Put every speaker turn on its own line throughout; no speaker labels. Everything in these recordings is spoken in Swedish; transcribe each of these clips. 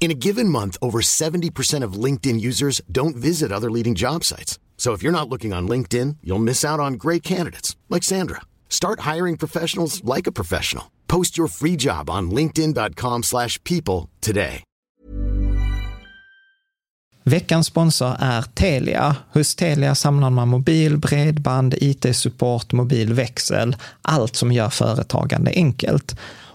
In a given month, over 70% of LinkedIn users don't visit other leading job sites. So if you're not looking on LinkedIn, you'll miss out on great candidates like Sandra. Start hiring professionals like a professional. Post your free job on linkedin.com/people today.
Veckans sponsor är Telia. Hos Telia samlar man mobil, bredband, IT-support, mobilväxel, allt som gör företagande enkelt.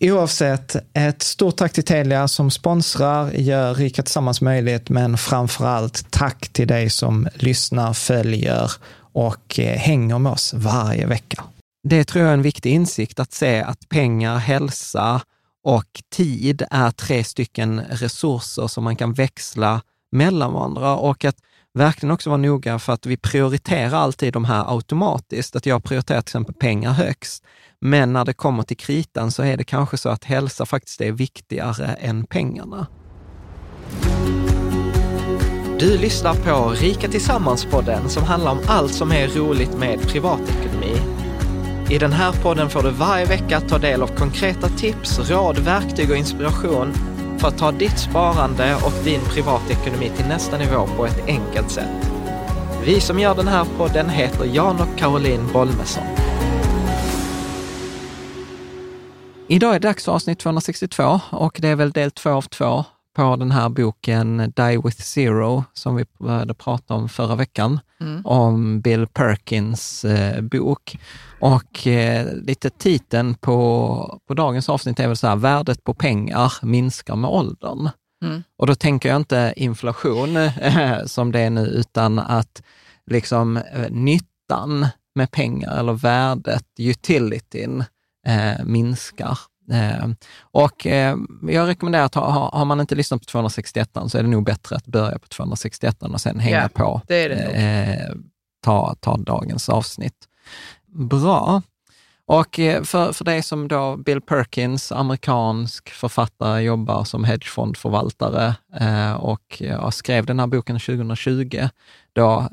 Oavsett, ett stort tack till Telia som sponsrar, gör Rika Tillsammans möjligt, men framför allt tack till dig som lyssnar, följer och eh, hänger med oss varje vecka. Det tror jag är en viktig insikt, att se att pengar, hälsa och tid är tre stycken resurser som man kan växla mellan varandra och att verkligen också vara noga för att vi prioriterar alltid de här automatiskt. Att jag prioriterar till exempel pengar högst. Men när det kommer till kritan så är det kanske så att hälsa faktiskt är viktigare än pengarna. Du lyssnar på Rika Tillsammans-podden som handlar om allt som är roligt med privatekonomi. I den här podden får du varje vecka ta del av konkreta tips, råd, verktyg och inspiration för att ta ditt sparande och din privatekonomi till nästa nivå på ett enkelt sätt. Vi som gör den här podden heter Jan och Caroline Bolmesson. Idag är det dags för avsnitt 262 och det är väl del två av två på den här boken Die with Zero som vi började prata om förra veckan, mm. om Bill Perkins eh, bok. Och eh, lite titeln på, på dagens avsnitt är väl så här, värdet på pengar minskar med åldern. Mm. Och då tänker jag inte inflation eh, som det är nu, utan att liksom eh, nyttan med pengar eller värdet, utilityn, eh, minskar. Eh, och eh, jag rekommenderar att ha, har man inte lyssnat på 261 så är det nog bättre att börja på 261 och sen hänga yeah, på.
Det det eh,
ta, ta dagens avsnitt. Bra. Och eh, för, för dig som då Bill Perkins, amerikansk författare, jobbar som hedgefondförvaltare eh, och skrev den här boken 2020, då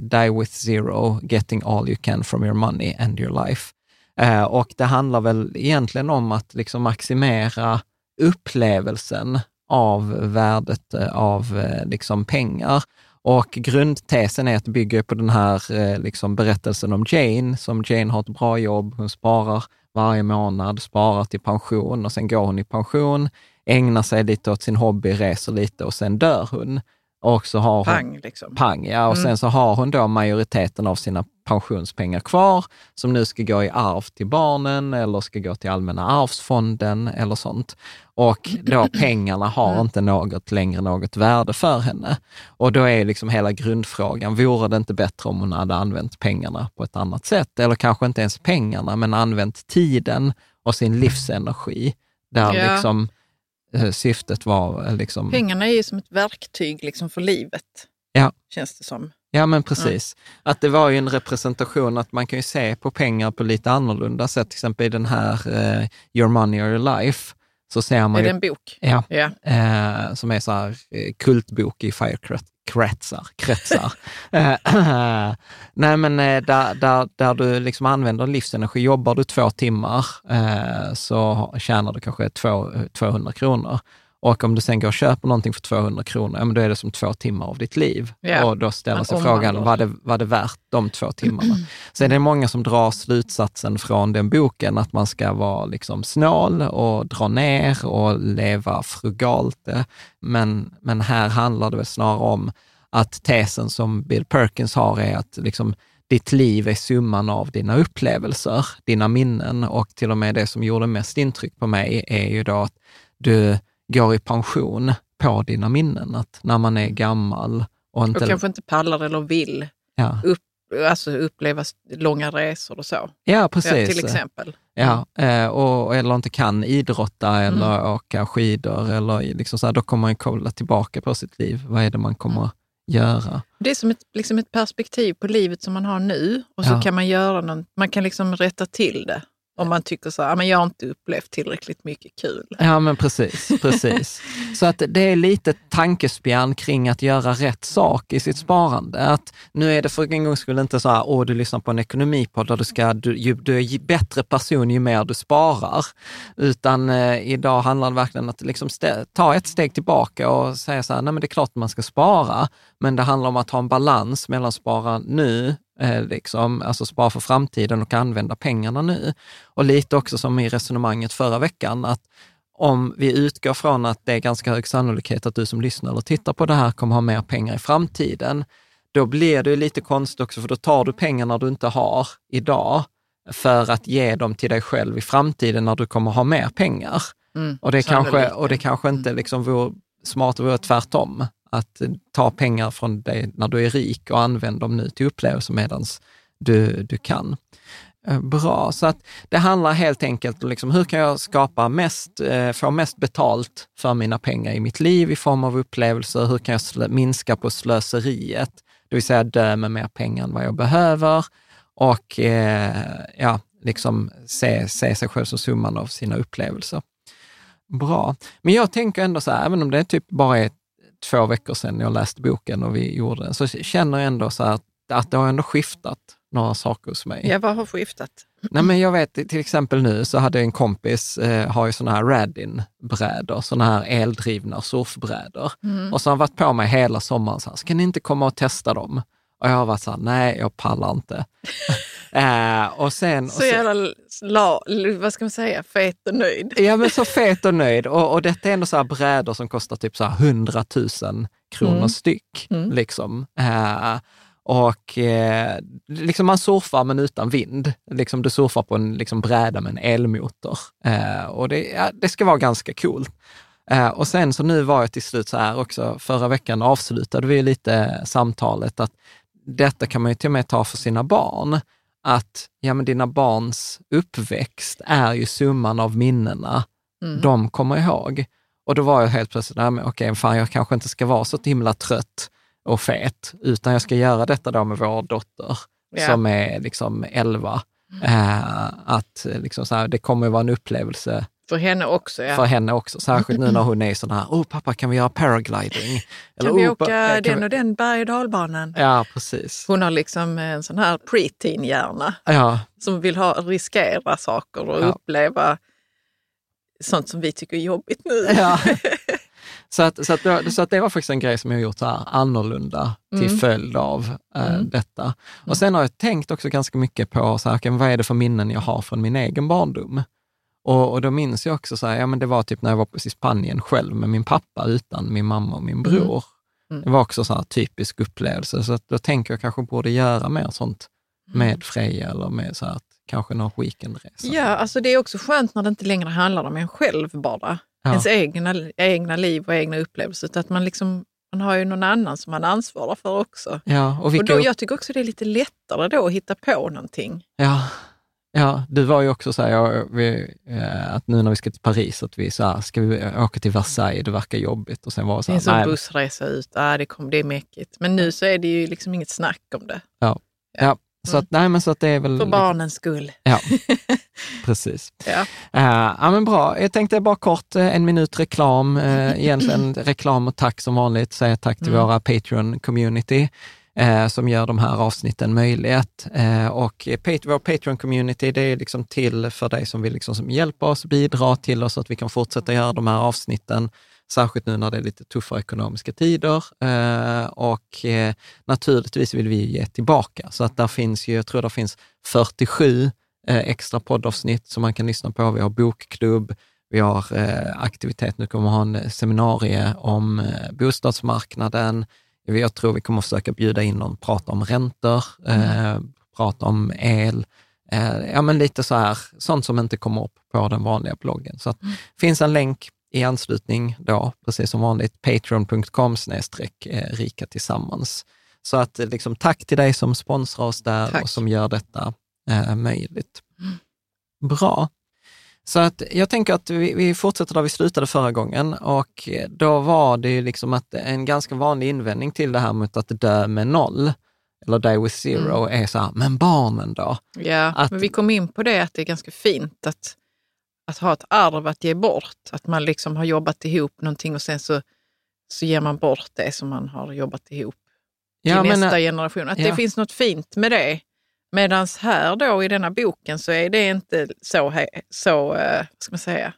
Die with Zero, Getting All You Can From Your Money and Your Life. Eh, och det handlar väl egentligen om att liksom maximera upplevelsen av värdet eh, av eh, liksom pengar. Och grundtesen är att det bygger på den här eh, liksom berättelsen om Jane, som Jane har ett bra jobb, hon sparar varje månad, sparar till pension och sen går hon i pension, ägnar sig lite åt sin hobby, reser lite och sen dör hon. Och så har hon,
Pang liksom.
pang, ja. Och
Mm.
sen så har hon då majoriteten av sina pensionspengar kvar som nu ska gå i arv till barnen eller ska gå till Allmänna arvsfonden eller sånt. Och då pengarna har inte något längre något värde för henne. Och då är liksom hela grundfrågan, vore det inte bättre om hon hade använt pengarna på ett annat sätt? Eller kanske inte ens pengarna, men använt tiden och sin livsenergi där
Ja.
liksom syftet var eh, liksom...
Pengarna är ju som ett verktyg liksom för livet.
Ja.
Känns det som.
Ja, men precis. Att det var ju en representation, att man kan ju se på pengar på lite annorlunda sätt. Till exempel i den här eh, Your Money or Your Life, så ser man
Är det
ju,
en bok?
ja,
Ja.
eh, som är så här eh, kultbok i Firekretsar. Kretsar. Eh, Nej, men eh, där, där, där du liksom använder livsenergi, jobbar du två timmar eh, så tjänar du kanske två, 200 kronor. Och om du sen går och köper någonting för 200 kronor, ja, men då är det som två timmar av ditt liv.
Ja.
Och då ställer sig frågan, var det, var det värt de två timmarna? Sen är det många som drar slutsatsen från den boken att man ska vara liksom snål och dra ner och leva frugalt. Men, men här handlar det väl snarare om att tesen som Bill Perkins har är att liksom, ditt liv är summan av dina upplevelser, dina minnen och till och med det som gjorde mest intryck på mig är ju då att du går i pension på dina minnen. Att när man är gammal och inte...
Och kanske inte pallar eller vill
ja.
upp, alltså uppleva långa resor och så.
ja, precis.
till exempel.
Ja, eh, och, eller inte kan idrotta eller
Mm.
åka skidor eller liksom så här, då kommer man kolla tillbaka på sitt liv. Vad är det man kommer
Mm.
göra?
Det är som ett, liksom ett perspektiv på livet som man har nu och så
Ja.
kan man göra någon, man kan liksom rätta till det. Om man tycker så här, "Ah, men jag har inte upplevt tillräckligt mycket kul.
Ja, men precis. precis. Så att det är lite tankespjärn kring att göra rätt sak i sitt sparande. Att nu är det för en gångs skull inte så här, åh, du lyssnar på en ekonomipodd där du ska, du, ju, du är bättre person ju mer du sparar. Utan eh, idag handlar det verkligen om att liksom ta ett steg tillbaka och säga så här, nej men det är klart man ska spara, men det handlar om att ha en balans mellan spara nu, eh, liksom, alltså spara för framtiden och använda pengarna nu. Och lite också som i resonemanget förra veckan, att om vi utgår från att det är ganska hög sannolikhet att du som lyssnar eller tittar på det här kommer ha mer pengar i framtiden, då blir det lite konstigt också, för då tar du pengarna du inte har idag för att ge dem till dig själv i framtiden när du kommer ha mer pengar.
Mm,
Och det, kanske, och det kanske inte liksom vore smart, vore tvärtom. Att ta pengar från dig när du är rik och använda dem nu till upplevelser medan du, du kan. Eh, bra, så att det handlar helt enkelt om liksom, hur kan jag skapa mest, eh, få mest betalt för mina pengar i mitt liv i form av upplevelser? Hur kan jag slö, minska på slöseriet? Det vill säga dö med mer pengar än vad jag behöver och eh, ja, liksom se, se sig själv som summan av sina upplevelser. Bra. Men jag tänker ändå så här, även om det typ bara är två veckor sedan jag läste boken och vi gjorde den, så känner jag ändå så att, att det har ändå skiftat några saker hos mig.
Ja, vad har skiftat?
Nej, men jag vet till exempel nu så hade jag en kompis, eh, har ju sådana här Radin-brädor, sådana här eldrivna surfbrädor.
Mm.
Och så har han varit på mig hela sommaren, så här, ska ni inte komma och testa dem? Och jag varit så här, nej, jag pallar inte. eh, och sen, och
Så
sen,
jävla, la, vad ska man säga, fet och nöjd.
Ja, men så fet och nöjd. Och, och detta är ändå så här brädor som kostar typ så här 100 000 kronor
Mm.
styck.
Mm.
Liksom. Eh, och eh, liksom man surfar men utan vind. Liksom du surfar på en liksom bräda med en elmotor. Eh, och det, ja, det ska vara ganska coolt. Eh, och sen så nu var jag till slut så här också, förra veckan avslutade vi lite samtalet att detta kan man ju till och med ta för sina barn. Att ja, men dina barns uppväxt är ju summan av minnena
Mm.
de kommer ihåg. Och då var jag helt plötsligt, nej men okej, fan jag kanske inte ska vara så himla trött och fet, utan jag ska göra detta då med vår dotter
Ja.
som är liksom 11. Eh, att liksom så här, det kommer att vara en upplevelse
För henne också, ja.
för henne också, särskilt nu när hon är sån här, åh pappa kan vi göra paragliding?
kan vi
"Oh,
åka den
vi-"
och den berg och dalbanan?
Ja, precis.
Hon har liksom en sån här preteen-hjärna
Ja,
som vill ha, riskera saker och
Ja.
uppleva sånt som vi tycker är jobbigt nu.
Ja. Så, att, så, att, det- så att det var faktiskt en grej som jag gjort så här annorlunda till
Mm.
följd av eh,
Mm.
detta. Och sen har jag tänkt också ganska mycket på så här, vad är det för minnen jag har från min egen barndom? Och, och då minns jag också så här, ja men det var typ när jag var i Spanien själv med min pappa utan min mamma och min bror.
Mm.
Det var också så här typisk upplevelse, så att då tänker jag kanske borde göra mer sånt
Mm.
med Freja eller med så här, att kanske någon weekendresa.
Ja, alltså det är också skönt när det inte längre handlar om en själv bara.
Ja.
Ens egna, egna liv och egna upplevelser. Utan att man, liksom, man har ju någon annan som man ansvarar för också.
Ja, och
Och
vilka,
då, jag tycker också det är lite lättare då att hitta på någonting.
ja, ja, du var ju också så här, jag, vi, eh, att nu när vi ska till Paris, att vi så här, ska vi åka till Versailles, det verkar jobbigt. Och sen var det så
Det är
här,
en sån
nej,
bussresa ut, ah, det, kom, det är mäckigt. Men nu så är det ju liksom inget snack om det.
ja, så att, nej men så att det är väl...
För barnens skull.
Ja, precis.
Ja.
Uh, ja, men bra. Jag tänkte bara kort, eh, en minut reklam. Uh, egentligen reklam och tack som vanligt. Säga tack till
Mm.
våra Patreon-community eh, som gör de här avsnitten möjligt. Eh, och pat- vår Patreon-community, det är liksom till för dig som vill liksom som hjälpa oss, bidra till oss så att vi kan fortsätta göra de här avsnitten. Särskilt nu när det är lite tuffare ekonomiska tider. Eh, och eh, naturligtvis vill vi ge tillbaka. Så att där finns ju, jag tror det finns 47 eh, extra poddavsnitt som man kan lyssna på. Vi har bokklubb, vi har eh, aktivitet, nu kommer vi ha en seminarie om eh, bostadsmarknaden. Jag tror vi kommer försöka bjuda in någon, prata om räntor, eh, prata om el, eh, ja men lite så här, sånt som inte kommer upp på den vanliga bloggen. Så att, finns en länk i anslutning då, precis som vanligt, patreon.com snedstreck eh, rika tillsammans. Så att liksom, tack till dig som sponsrar oss där
Tack.
och som gör detta eh, möjligt. Bra. Så att jag tänker att vi, vi fortsätter där vi slutade förra gången och då var det ju liksom att en ganska vanlig invändning till det här med att dö med noll, eller die with zero, är så här, men barnen då?
Ja,
Att-
men vi kom in på det att det är ganska fint att, att ha ett arv att ge bort. Att man liksom har jobbat ihop någonting och sen så, så ger man bort det som man har jobbat ihop till
Ja, men,
nästa
eh,
generation. Att
ja.
det finns något fint med det. Medan här då i denna boken så är det inte så, så eh, vad ska man säga,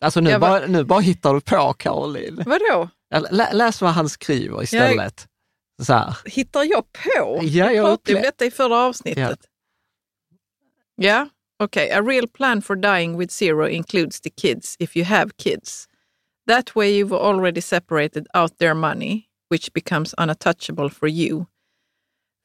Alltså nu,
Jag var-
bara, nu bara hittar du på, Caroline.
vadå?
Lä, läs vad han skriver istället. Så här.
Hittar jag på?
Ja, jag
pratade om detta i förra avsnittet. Ja, okej. A real plan for dying with zero includes the kids if you have kids. That way you've already separated out their money, which becomes unattouchable for you.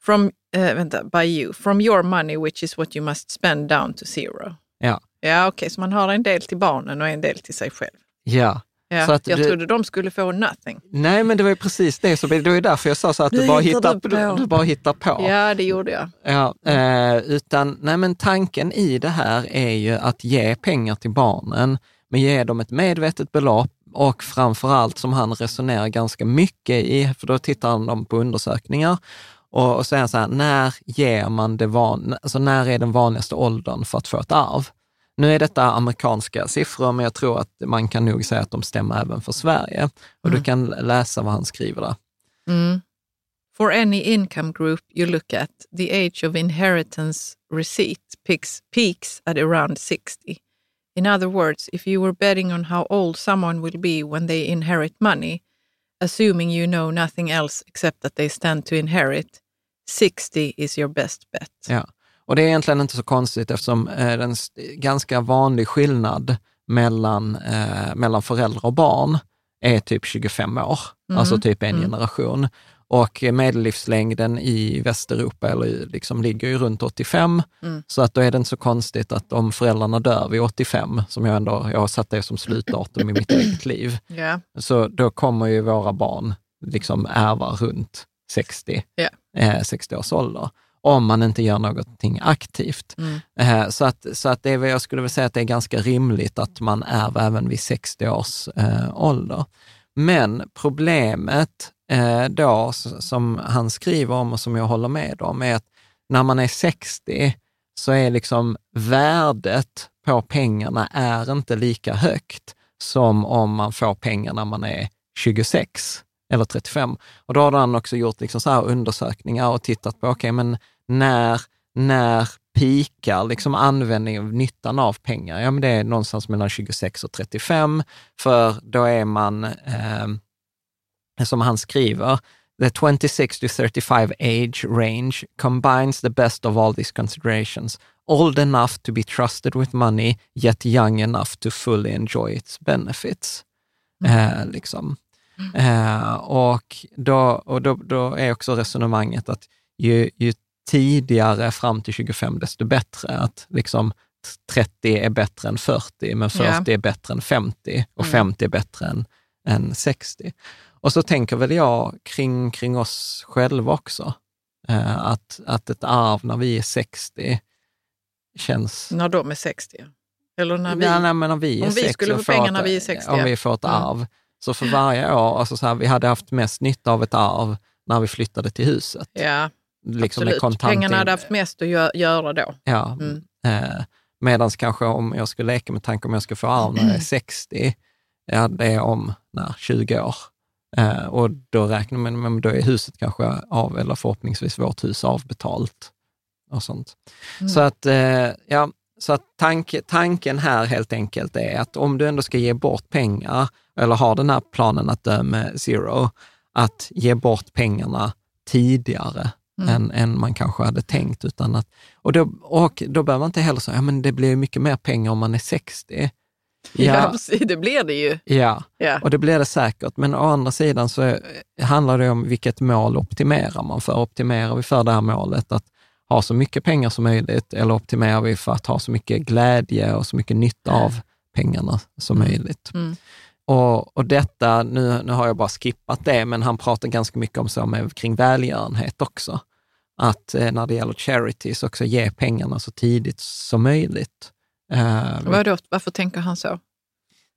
From, eh, vänta, by you. From your money, which is what you must spend down to zero.
Ja.
Ja, okej, så man har en del till barnen och en del till sig själv.
Ja.
Ja,
Så att
jag
du-
trodde de skulle få nothing.
Nej, men det var ju precis det. Så det var ju därför jag sa så att du
Nu
bara,
hittar du på.
du, du bara hittar på.
Ja, det gjorde jag.
Ja, eh, utan nej, men tanken i det här är ju att ge pengar till barnen, men ge dem ett medvetet belopp och framför allt som han resonerar ganska mycket i, för då tittar han på undersökningar och, och säger så här, när ger man det van, alltså när är den vanligaste åldern för att få ett arv? Nu är detta amerikanska siffror, men jag tror att man kan nog säga att de stämmer även för Sverige. Och du kan läsa vad han skriver där.
Mm. For any income group you look at, the age of inheritance receipt peaks, peaks at around 60. In other words, if you were betting on how old someone will be when they inherit money, assuming you know nothing else except that they stand to inherit, 60 is your best bet.
Ja, och det är egentligen inte så konstigt eftersom eh, den st- ganska vanlig skillnad mellan, eh, mellan föräldrar och barn är typ 25 år,
Mm.
alltså typ en
Mm.
generation. Och medellivslängden i Västeuropa eller liksom ligger ju runt 85,
Mm.
så att då är det inte så konstigt att om föräldrarna dör vid 85, som jag ändå, jag har satt det som slutdatum i mitt eget liv,
Ja.
så då kommer ju våra barn liksom ärva runt 60,
Ja.
eh, 60 års ålder, om man inte gör någonting aktivt.
Mm.
Eh, så att, så att det är, jag skulle vilja säga att det är ganska rimligt att man ärver även vid 60 års eh, ålder. Men problemet Eh, då, som han skriver om och som jag håller med om, är att när man är 60 så är liksom värdet på pengarna är inte lika högt som om man får pengar när man är 26 eller 35. Och då har han också gjort liksom så här undersökningar och tittat på, okej, men när, när pikar liksom användningen av nyttan av pengar? Ja, men det är någonstans mellan 26 och 35, för då är man, eh, som han skriver, The 26 to 35 age range combines the best of all these considerations. Old enough to be trusted with money, yet young enough to fully enjoy its benefits. Eh, liksom. Eh, och då, och då, då är också resonemanget att ju, ju tidigare fram till 25, desto bättre. Att liksom 30 är bättre än 40, men 40
Ja.
är bättre än 50 och
Mm.
50 är bättre än, än 60. Och så tänker väl jag kring, kring oss själva också, eh, att, att ett arv när vi är 60 känns...
När de är 60. Eller när vi...
Ja, nej, men när vi är
om vi
60
skulle få pengar när vi är 60,
Om vi får ett
Mm.
arv. Så för varje år, alltså så här, vi hade haft mest nytta av ett arv när vi flyttade till huset.
Ja,
Liksom
absolut.
kontant
Pengarna hade haft mest att gö- göra då.
Ja.
Mm.
Eh, Medan kanske om jag skulle leka med tanken om jag ska få arv när jag är 60, ja, det är om när, 20 år. Eh, och då räknar man då är huset kanske av, eller förhoppningsvis vårt hus avbetalt. Och sånt.
Mm.
Så att, eh, ja, så att tanke, tanken här helt enkelt är att om du ändå ska ge bort pengar, eller har den här planen att dö med zero, att ge bort pengarna tidigare
Mm.
än, än man kanske hade tänkt. Utan att, och, då, och då behöver man inte heller säga, ja men det blir mycket mer pengar om man är 60.
Ja, det blir det ju.
ja,
Ja.
och det blir det säkert. Men å andra sidan så handlar det om vilket mål optimerar man för. Optimerar vi för det här målet att ha så mycket pengar som möjligt eller optimerar vi för att ha så mycket glädje och så mycket nytta av pengarna som möjligt?
Mm.
Och, och detta, nu, nu har jag bara skippat det, men han pratar ganska mycket om så med, kring välgörenhet också. Att eh, när det gäller charities också ge pengarna så tidigt som möjligt. Eh,
Vadå, varför tänker han så?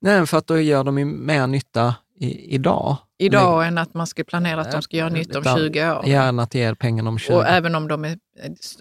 nej, för att då gör de ju mer nytta i, idag.
Idag än att man ska planera att de ska göra nytta om
Lite-
20 år.
Ja, än att ge pengarna om 20.
Och även om de är,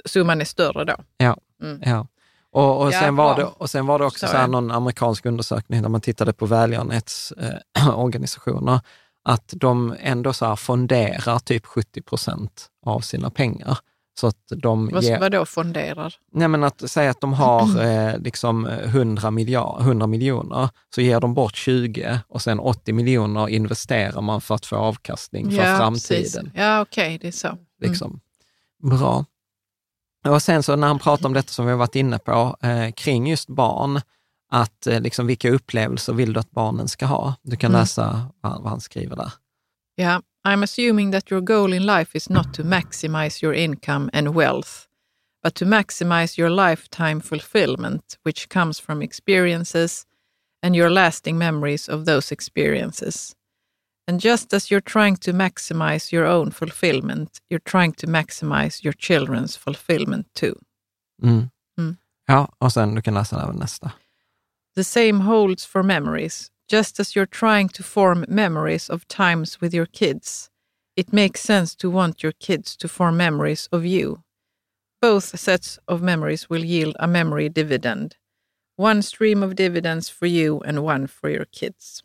summan är större då.
Ja.
Mm.
Ja. Och, och,
Ja,
sen var
bra.
det, och sen var det också
Så
så någon amerikansk undersökning där man tittade på välgörenhetsorganisationer, att de ändå så fonderar typ 70 procent av sina pengar. Så att de
Vad,
ger,
vadå fonderar?
nej men att säga att de har eh, liksom 100, miljard, 100 miljoner, så ger de bort 20 och sen 80 miljoner investerar man för att få avkastning för framtiden.
precis. Ja, okej, det är så. Mm.
Liksom. Bra. Och sen så när han pratar om detta som vi har varit inne på, eh, kring just barn, att eh, liksom, vilka upplevelser vill du att barnen ska ha? Du kan
Mm.
läsa vad, vad han skriver där.
Yeah, I'm assuming that your goal in life is not to maximize your income and wealth, but to maximize your lifetime fulfillment, which comes from experiences and your lasting memories of those experiences. And just as you're trying to maximize your own fulfillment, you're trying to maximize your children's fulfillment too.
Mm.
Mm.
Ja, och sen du kan läsa även nästa.
The same holds for memories. Just as you're trying to form memories of times with your kids, it makes sense to want your kids to form memories of you. Both sets of memories will yield a memory dividend. One stream of dividends for you and one for your kids.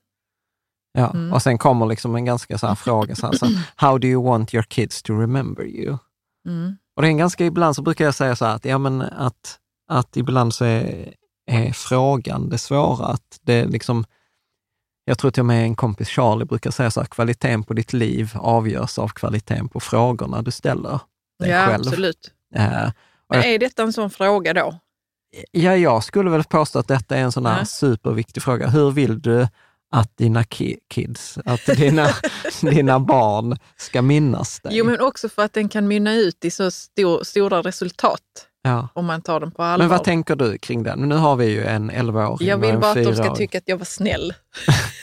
Ja,
Mm.
och sen kommer liksom en ganska så fråga, så här, så, how do you want your kids to remember you?
Mm.
Och det är en ganska, ibland så brukar jag säga så här, att, ja, men att, att ibland så är, är frågan det svåra. Att det liksom, jag tror till och med en kompis Charlie brukar säga så här, kvaliteten på ditt liv avgörs av kvaliteten på frågorna du ställer dig
Ja,
själv.
absolut.
Och
Men är detta en sån fråga då?
ja, jag skulle väl påstå att detta är en sån här
Ja.
superviktig fråga. Hur vill du att dina ki- kids, att dina, dina barn ska minnas dig?
Jo, men också för att den kan mynna ut i så stor, stora resultat
ja.
om man tar den på allvar.
Men vad tänker du kring den? Nu har vi ju en 11-åring
Jag vill bara att de ska
4-åring.
tycka att jag var snäll.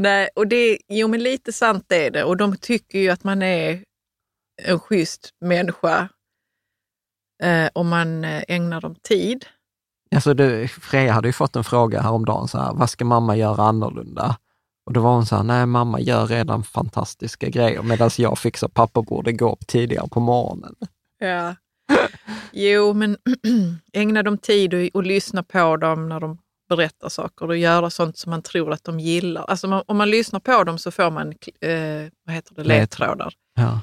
Nej, och det, jo men lite sant är det. Och de tycker ju att man är en schysst människa eh, om man eh, ägnar dem tid.
Alltså det, Freja hade ju fått en fråga häromdagen, så här, vad ska mamma göra annorlunda? Och då var hon så här, nej mamma gör redan fantastiska grejer medan jag fixar pappa borde gå upp tidigare på morgonen.
Ja. Jo, men ägna dem tid och, och lyssna på dem när de berättar saker och göra sånt som man tror att de gillar. Alltså man, om man lyssnar på dem så får man eh, vad heter det, ledtrådar.
Ja.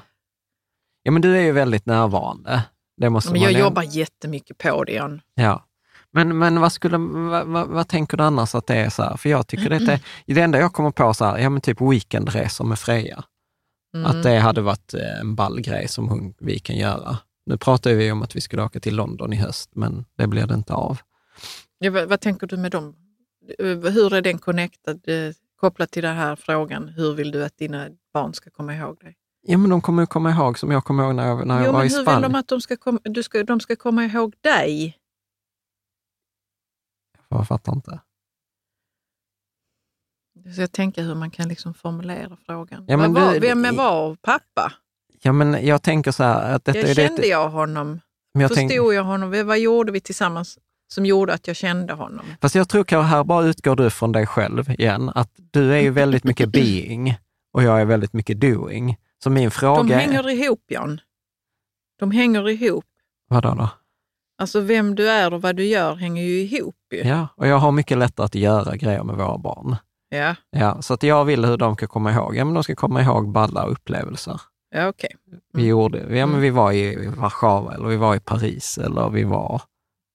ja, men du är ju väldigt närvarande. Det måste
Men
man
jag
ändå-
jobbar jättemycket på det, Jan.
Ja. Men, men vad, skulle, vad, vad, vad tänker du annars att det är så här? För jag tycker det är, det enda jag kommer på så här, ja men typ weekendresor med Freja.
Mm.
Att det hade varit eh, en ball grej som hon, vi kan göra. Nu pratar vi om att vi skulle åka till London i höst, men det blir det inte av.
Ja, vad, vad tänker du med dem? Eh, Hur är den connectad? Eh, kopplat till den här frågan, hur vill du att dina barn ska komma ihåg dig?
Ja, men de kommer ju komma ihåg som jag kommer ihåg när jag, när jag
Jo,
var
men
i
hur vill
Spanien.
de att de ska, kom, du ska, de ska komma ihåg dig?
Jag fattar inte.
Jag ska tänka hur man kan liksom formulera frågan.
Ja, men
var,
du-
vem var pappa?
Ja, men jag tänker så här att detta
Jag kände
det,
jag honom?
jag
Förstod
tänk,
jag honom? Vad gjorde vi tillsammans som gjorde att jag kände honom?
Fast jag tror kanske här bara utgår du från dig själv igen, att du är ju väldigt mycket being och jag är väldigt mycket doing. Så min
De
fråga är,
hänger ihop, Jan. De hänger ihop.
vadå då?
Alltså vem du är och vad du gör hänger ju ihop. Ju.
Ja, och jag har mycket lättare att göra grejer med våra barn.
Ja,
Ja, så att jag vill hur de ska komma ihåg. Ja, men de ska komma ihåg balla upplevelser.
ja okej.
Vi
Mm.
gjorde, ja, men
Mm.
vi var i Warszawa eller vi var i Paris eller vi var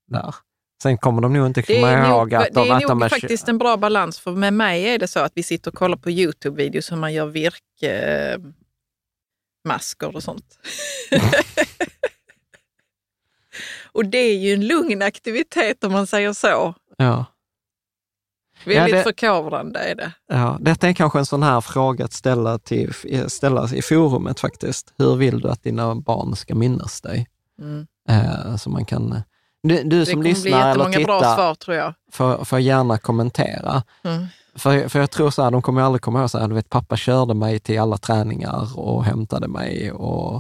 där. Sen kommer de nog inte
Det
komma
är,
ihåg
nog,
att
det
de,
är
att
nog
de är...
faktiskt en bra balans, för med mig är det så att vi sitter och kollar på Youtube-videos hur man gör virkmasker och sånt. och det är ju en lugn aktivitet om man säger så.
Ja,
Väldigt
det-
förkovrande är det.
ja, detta är kanske en sån här fråga att ställa, till, ställa i forumet faktiskt. Hur vill du att dina barn ska minnas dig?
Mm.
Eh, så man kan... Du, du som lyssnar eller tittar
svar tror jag.
får, får gärna kommentera.
Mm.
För, för jag tror så här, de kommer aldrig komma ihåg så här, du vet pappa körde mig till alla träningar och hämtade mig och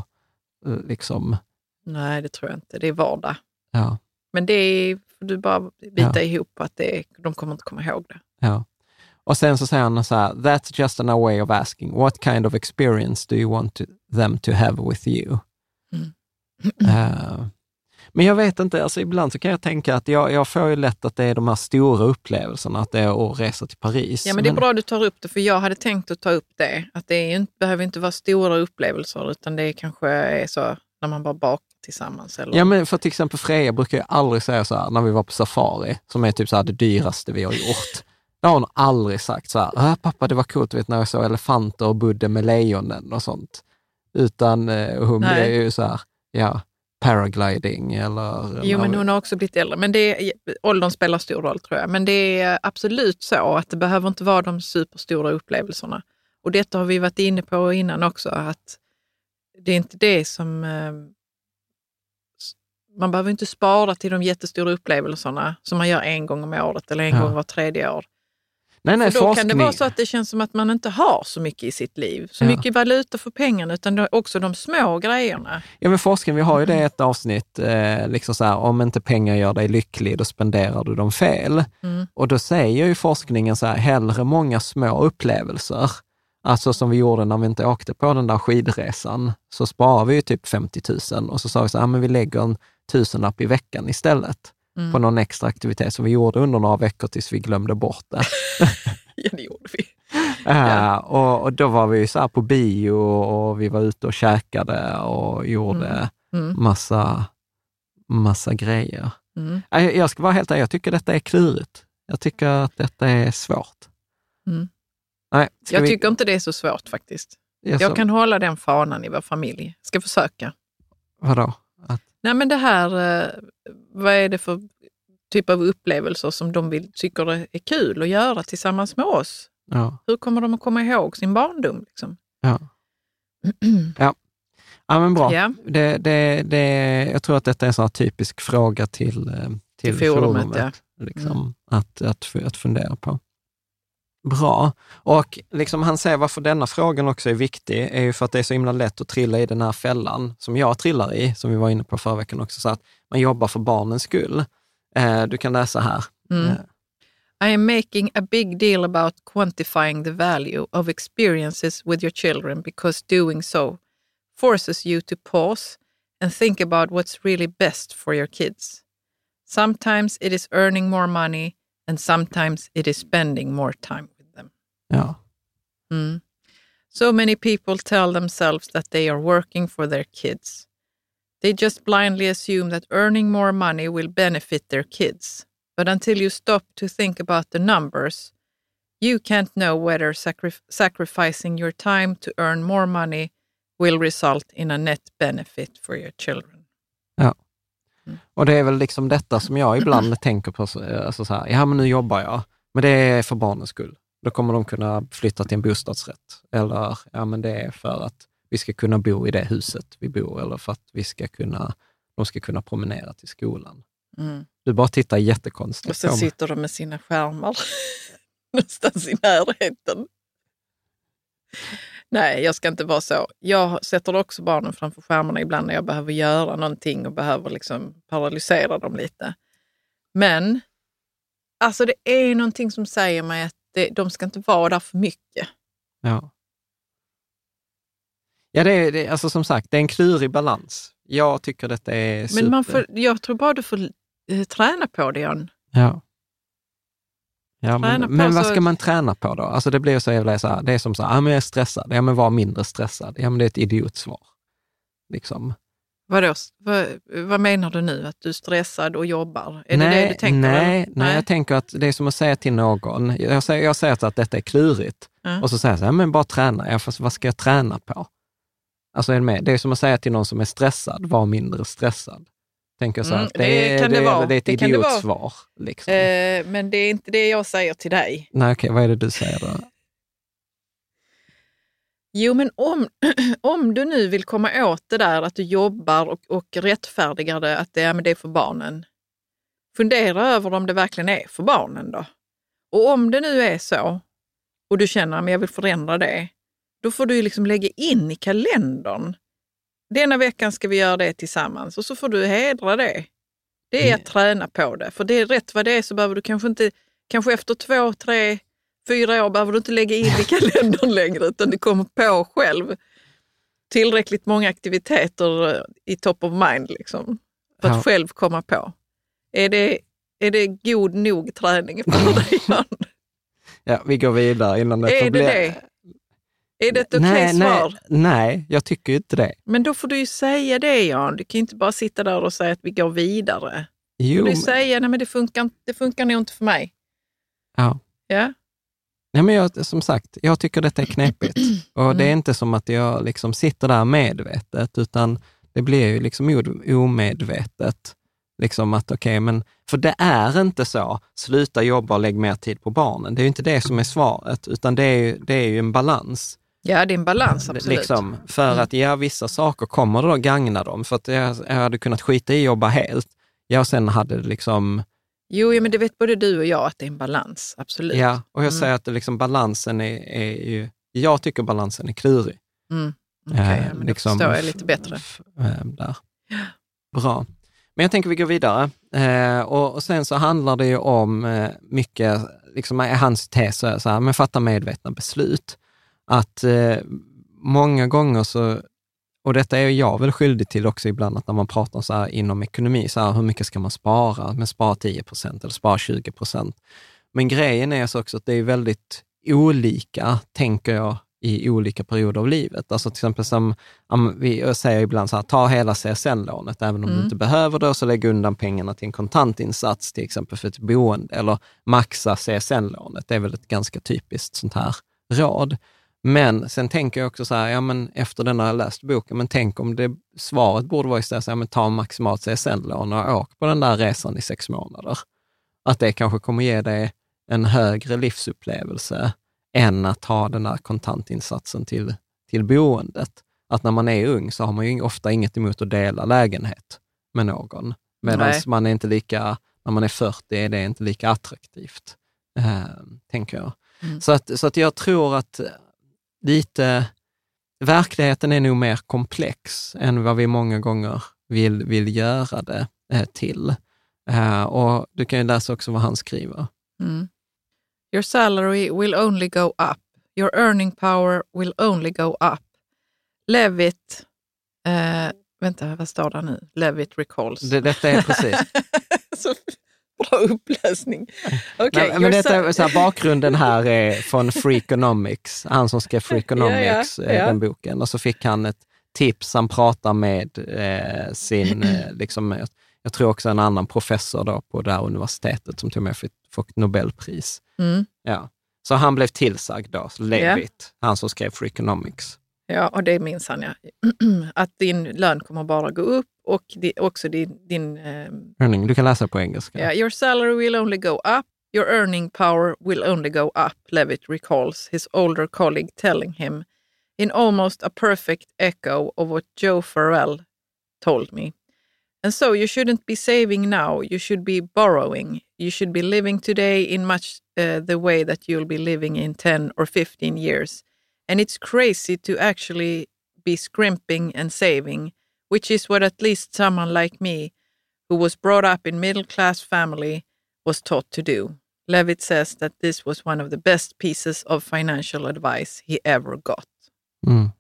eh, liksom,
Nej, det tror jag inte. Det är vardag.
ja,
Men det är, du bara bita
Ja.
ihop att det är, de kommer inte komma ihåg det.
ja. Och sen så säger han så här, that's just another way of asking, what kind of experience do you want to, them to have with you?
Mm.
Eh, men jag vet inte, alltså ibland så kan jag tänka att jag, jag får ju lätt att det är de här stora upplevelserna, att det är att resa till Paris.
Ja, men det är bra att du tar upp det, för jag hade tänkt att ta upp det. Att det är ju behöver inte vara stora upplevelser, utan det kanske är så när man bara bakar tillsammans. Eller?
Ja, men för till exempel Freja brukar jag aldrig säga så här när vi var på safari, som är typ så här det dyraste vi har gjort. Det har hon aldrig sagt så här, "Ah, pappa det var coolt vet, när jag såg elefanter och Budde med lejonen och sånt. Utan eh, hon
Nej.
blir ju så här, ja, paragliding eller...
Jo, men hon har också blivit äldre. Men det, är- åldern spelar stor roll tror jag. Men det är absolut så att det behöver inte vara de superstora upplevelserna. Och detta har vi varit inne på innan också, att det är inte det som... eh, Man behöver inte spara till de jättestora upplevelserna som man gör en gång om året eller en
Ja.
gång var tredje år.
Nej, nej,
För då
forskning.
kan det vara så att det känns som att man inte har så mycket i sitt liv. Så
Ja.
mycket valuta för pengarna, utan också de små grejerna.
Ja, men forskning, vi har ju det i ett avsnitt, eh, liksom så här, om inte pengar gör dig lycklig, då spenderar du dem fel.
Mm.
Och då säger ju forskningen så här, hellre många små upplevelser. Alltså som vi gjorde när vi inte åkte på den där skidresan, så sparar vi ju typ 50 000 och så sa vi så här, men vi lägger en tusenlapp i veckan istället
Mm.
på någon extra aktivitet som vi gjorde under några veckor tills vi glömde bort det.
Ja, det gjorde vi.
Eh, och, och då var vi ju så på bio och vi var ute och käkade och gjorde
Mm.
massa, massa grejer.
Mm.
Nej, Jag ska vara helt ärlig, jag tycker detta är klurigt. Jag tycker att detta är svårt.
Mm.
Nej,
Jag
vi-
tycker inte det är så svårt faktiskt.
jag
Jag
så-
kan hålla den fanan i vår familj. Ska försöka.
Vadå? Att,
Nej, men det här, eh, vad är det för typ av upplevelser som de vill, tycker är kul att göra tillsammans med oss?
ja,
Hur kommer de att komma ihåg sin barndom? Liksom?
ja. ja. ja, men bra.
Ja.
Det, det, det, jag tror att detta är en sån typisk fråga till, eh, till,
Till forumet. Mm.
liksom, att, att, att fundera på. Bra. Och liksom han säger varför denna frågan också är viktig, är ju för att det är så himla lätt att trilla i den här fällan som jag trillar i, som vi var inne på förra veckan också, så att man jobbar för barnens skull. Eh, du kan läsa här.
Mm.
Eh,
I am making a big deal about quantifying the value of experiences with your children because doing so forces you to pause and think about what's really best for your kids. Sometimes it is earning more money and sometimes it is spending more time.
Ja.
Mm. So many people tell themselves that they are working for their kids. They just blindly assume that earning more money will benefit their kids. But until you stop to think about the numbers, you can't know whether sacri- sacrificing your time to earn more money will result in a net benefit for your children.
Och det är väl liksom detta som jag ibland tänker på, så- alltså så här, ja men nu jobbar jag, men det är för barnens skull. Då kommer de kunna flytta till en bostadsrätt. Eller, ja men det är för att vi ska kunna bo i det huset vi bor eller för att vi ska kunna, de ska kunna promenera till skolan.
Mm.
Du bara tittar jättekonstigt
Och
mig.
sitter de med sina skärmar någonstans i närheten. Nej, jag ska inte vara så. Jag sätter också barnen framför skärmarna ibland när jag behöver göra någonting och behöver liksom paralysera dem lite. Men alltså det är någonting som säger mig att det, de ska inte vara där för mycket.
Ja. Ja, det är, det, alltså som sagt, det är en klurig balans. Jag tycker detta är super...
Men man får, jag tror bara du får eh, träna på det, Jan.
Ja. Ja, men, men vad
så-
ska man träna på då? Alltså det blir så jävla så här, det är som så här, ja men jag är stressad, ja men var mindre stressad, ja men det är ett idiotsvar. Liksom.
Vadå, vad, vad menar du nu? Att du är stressad och jobbar? Är
nej,
det det du tänker?
nej,
eller?
nej, jag tänker att det är som att säga till någon, jag säger, jag säger att detta är klurigt,
Ja.
och så säger jag så här, men bara träna, ja fast vad ska jag träna på? Alltså är du med? Det är som att säga till någon som är stressad, var mindre stressad. Tänker jag så
Mm, det
det,
kan det
det,
vara.
det är ett
Det det
idiotsvar. Liksom.
Eh, men det är inte det jag säger till dig.
Nej, okej, vad är det du säger då?
Jo, men om, om du nu vill komma åt det där att du jobbar och, och rättfärdigar det att det, ja, men det är för barnen. Fundera över om det verkligen är för barnen då. Och om det nu är så och du känner att jag vill förändra det, då får du liksom lägga in i kalendern. Denna veckan ska vi göra det tillsammans och så får du hedra det. Det är att träna på det. För det är rätt vad det är så behöver du kanske inte, kanske efter två, tre, fyra år behöver du inte lägga in i kalendern längre utan du kommer på själv tillräckligt många aktiviteter eh, i top of mind liksom, för att
Ja.
själv komma på. Är det, är det god nog träning för dig, Jan?
Ja, vi går vidare innan det
Är
får
det
bli...
det? Är det ett okej
nej,
svar?
nej, nej, jag tycker inte det.
Men då får du ju säga det, Jan. Du kan ju inte bara sitta där och säga att vi går vidare. Du
Jo,
får ju
men-
säga, nej men det funkar, det funkar nog inte för mig.
ja.
Ja?
Nej, men jag, som sagt, jag tycker detta är knepigt. Och det är inte som att jag liksom sitter där medvetet, utan det blir ju liksom omedvetet. Liksom att okej, men, för det är inte så, sluta jobba och lägg mer tid på barnen. Det är ju inte det som är svaret, utan det är ju, det är ju en balans.
Ja, det är en balans, absolut.
Liksom, för att ja, vissa saker kommer då gagna dem. För att jag, jag hade kunnat skita i att jobba helt. Ja, och sen hade det liksom,
Jo, ja, men det vet både du och jag att det är en balans, absolut.
ja, och jag
Mm.
säger att liksom, balansen är, är ju, jag tycker balansen är klurig.
Mm. Okej,
Eh,
ja, men
liksom,
förstår jag lite bättre.
eh, Där. Bra. Men jag tänker vi går vidare. Eh, och, och sen så handlar det ju om eh, mycket, liksom hans tes så här, men fatta medvetna beslut. Att eh, många gånger så, och detta är jag väl skyldig till också ibland, att när man pratar så här inom ekonomi, så här, hur mycket ska man spara? Men spara 10 procent eller spara 20 procent. Men grejen är så också att det är väldigt olika, tänker jag, i olika perioder av livet. Alltså till exempel som, om vi säger ibland så här, ta hela CSN-lånet, även om du inte behöver det, och så lägg undan pengarna till en kontantinsats, till exempel för ett boende, eller maxa CSN-lånet. Det är väl ett ganska typiskt sånt här råd. Men sen tänker jag också så här, ja men efter den har läst boken, men tänk om det svaret borde vara istället så här, men ta maximalt CSN-lån och åk på den där resan i sex månader. Att det kanske kommer ge dig en högre livsupplevelse än att ha den där kontantinsatsen till, till boendet. Att när man är ung så har man ju ofta inget emot att dela lägenhet med någon. Medan man är inte lika, när man är 40 är det inte lika attraktivt, eh, tänker jag.
Mm.
Så, att, så att jag tror att lite, verkligheten är nog mer komplex än vad vi många gånger vill, vill göra det eh, till. Eh, och du kan ju läsa också vad han skriver.
Mm. Your salary will only go up. Your earning power will only go up. Levitt, eh, vänta vad står det nu? Levitt recalls.
Det, detta är precis.
Så bra uppläsning. Okej,
Nej, men detta, så här, bakgrunden här är från Freakonomics, han som skrev Freakonomics,
Ja, ja,
eh,
ja.
den boken. Och så fick han ett tips, han pratar med eh, sin, eh, liksom, jag, tror också en annan professor då på det här universitetet som tog med fick, fick Nobelpris.
Mm.
Ja. Så han blev tillsagd då, Levitt, han som skrev Freakonomics.
Ja, och det minns han ja. Att din lön kommer bara gå upp och di, också din, din ehm,
Earning, du kan läsa på engelska.
ja, your salary will only go up. your earning power will only go up, Levitt recalls his older colleague telling him in almost a perfect echo of what Joe Farrell told me. And so you shouldn't be saving now, you should be borrowing. You should be living today in much uh, the way that you'll be living in 10 or 15 years. And it's crazy to actually be scrimping and saving, which is what at least someone like me, who was brought up in middle class family, was taught to do. Levitt says that this was one of the best pieces of financial advice he ever got.
Mm.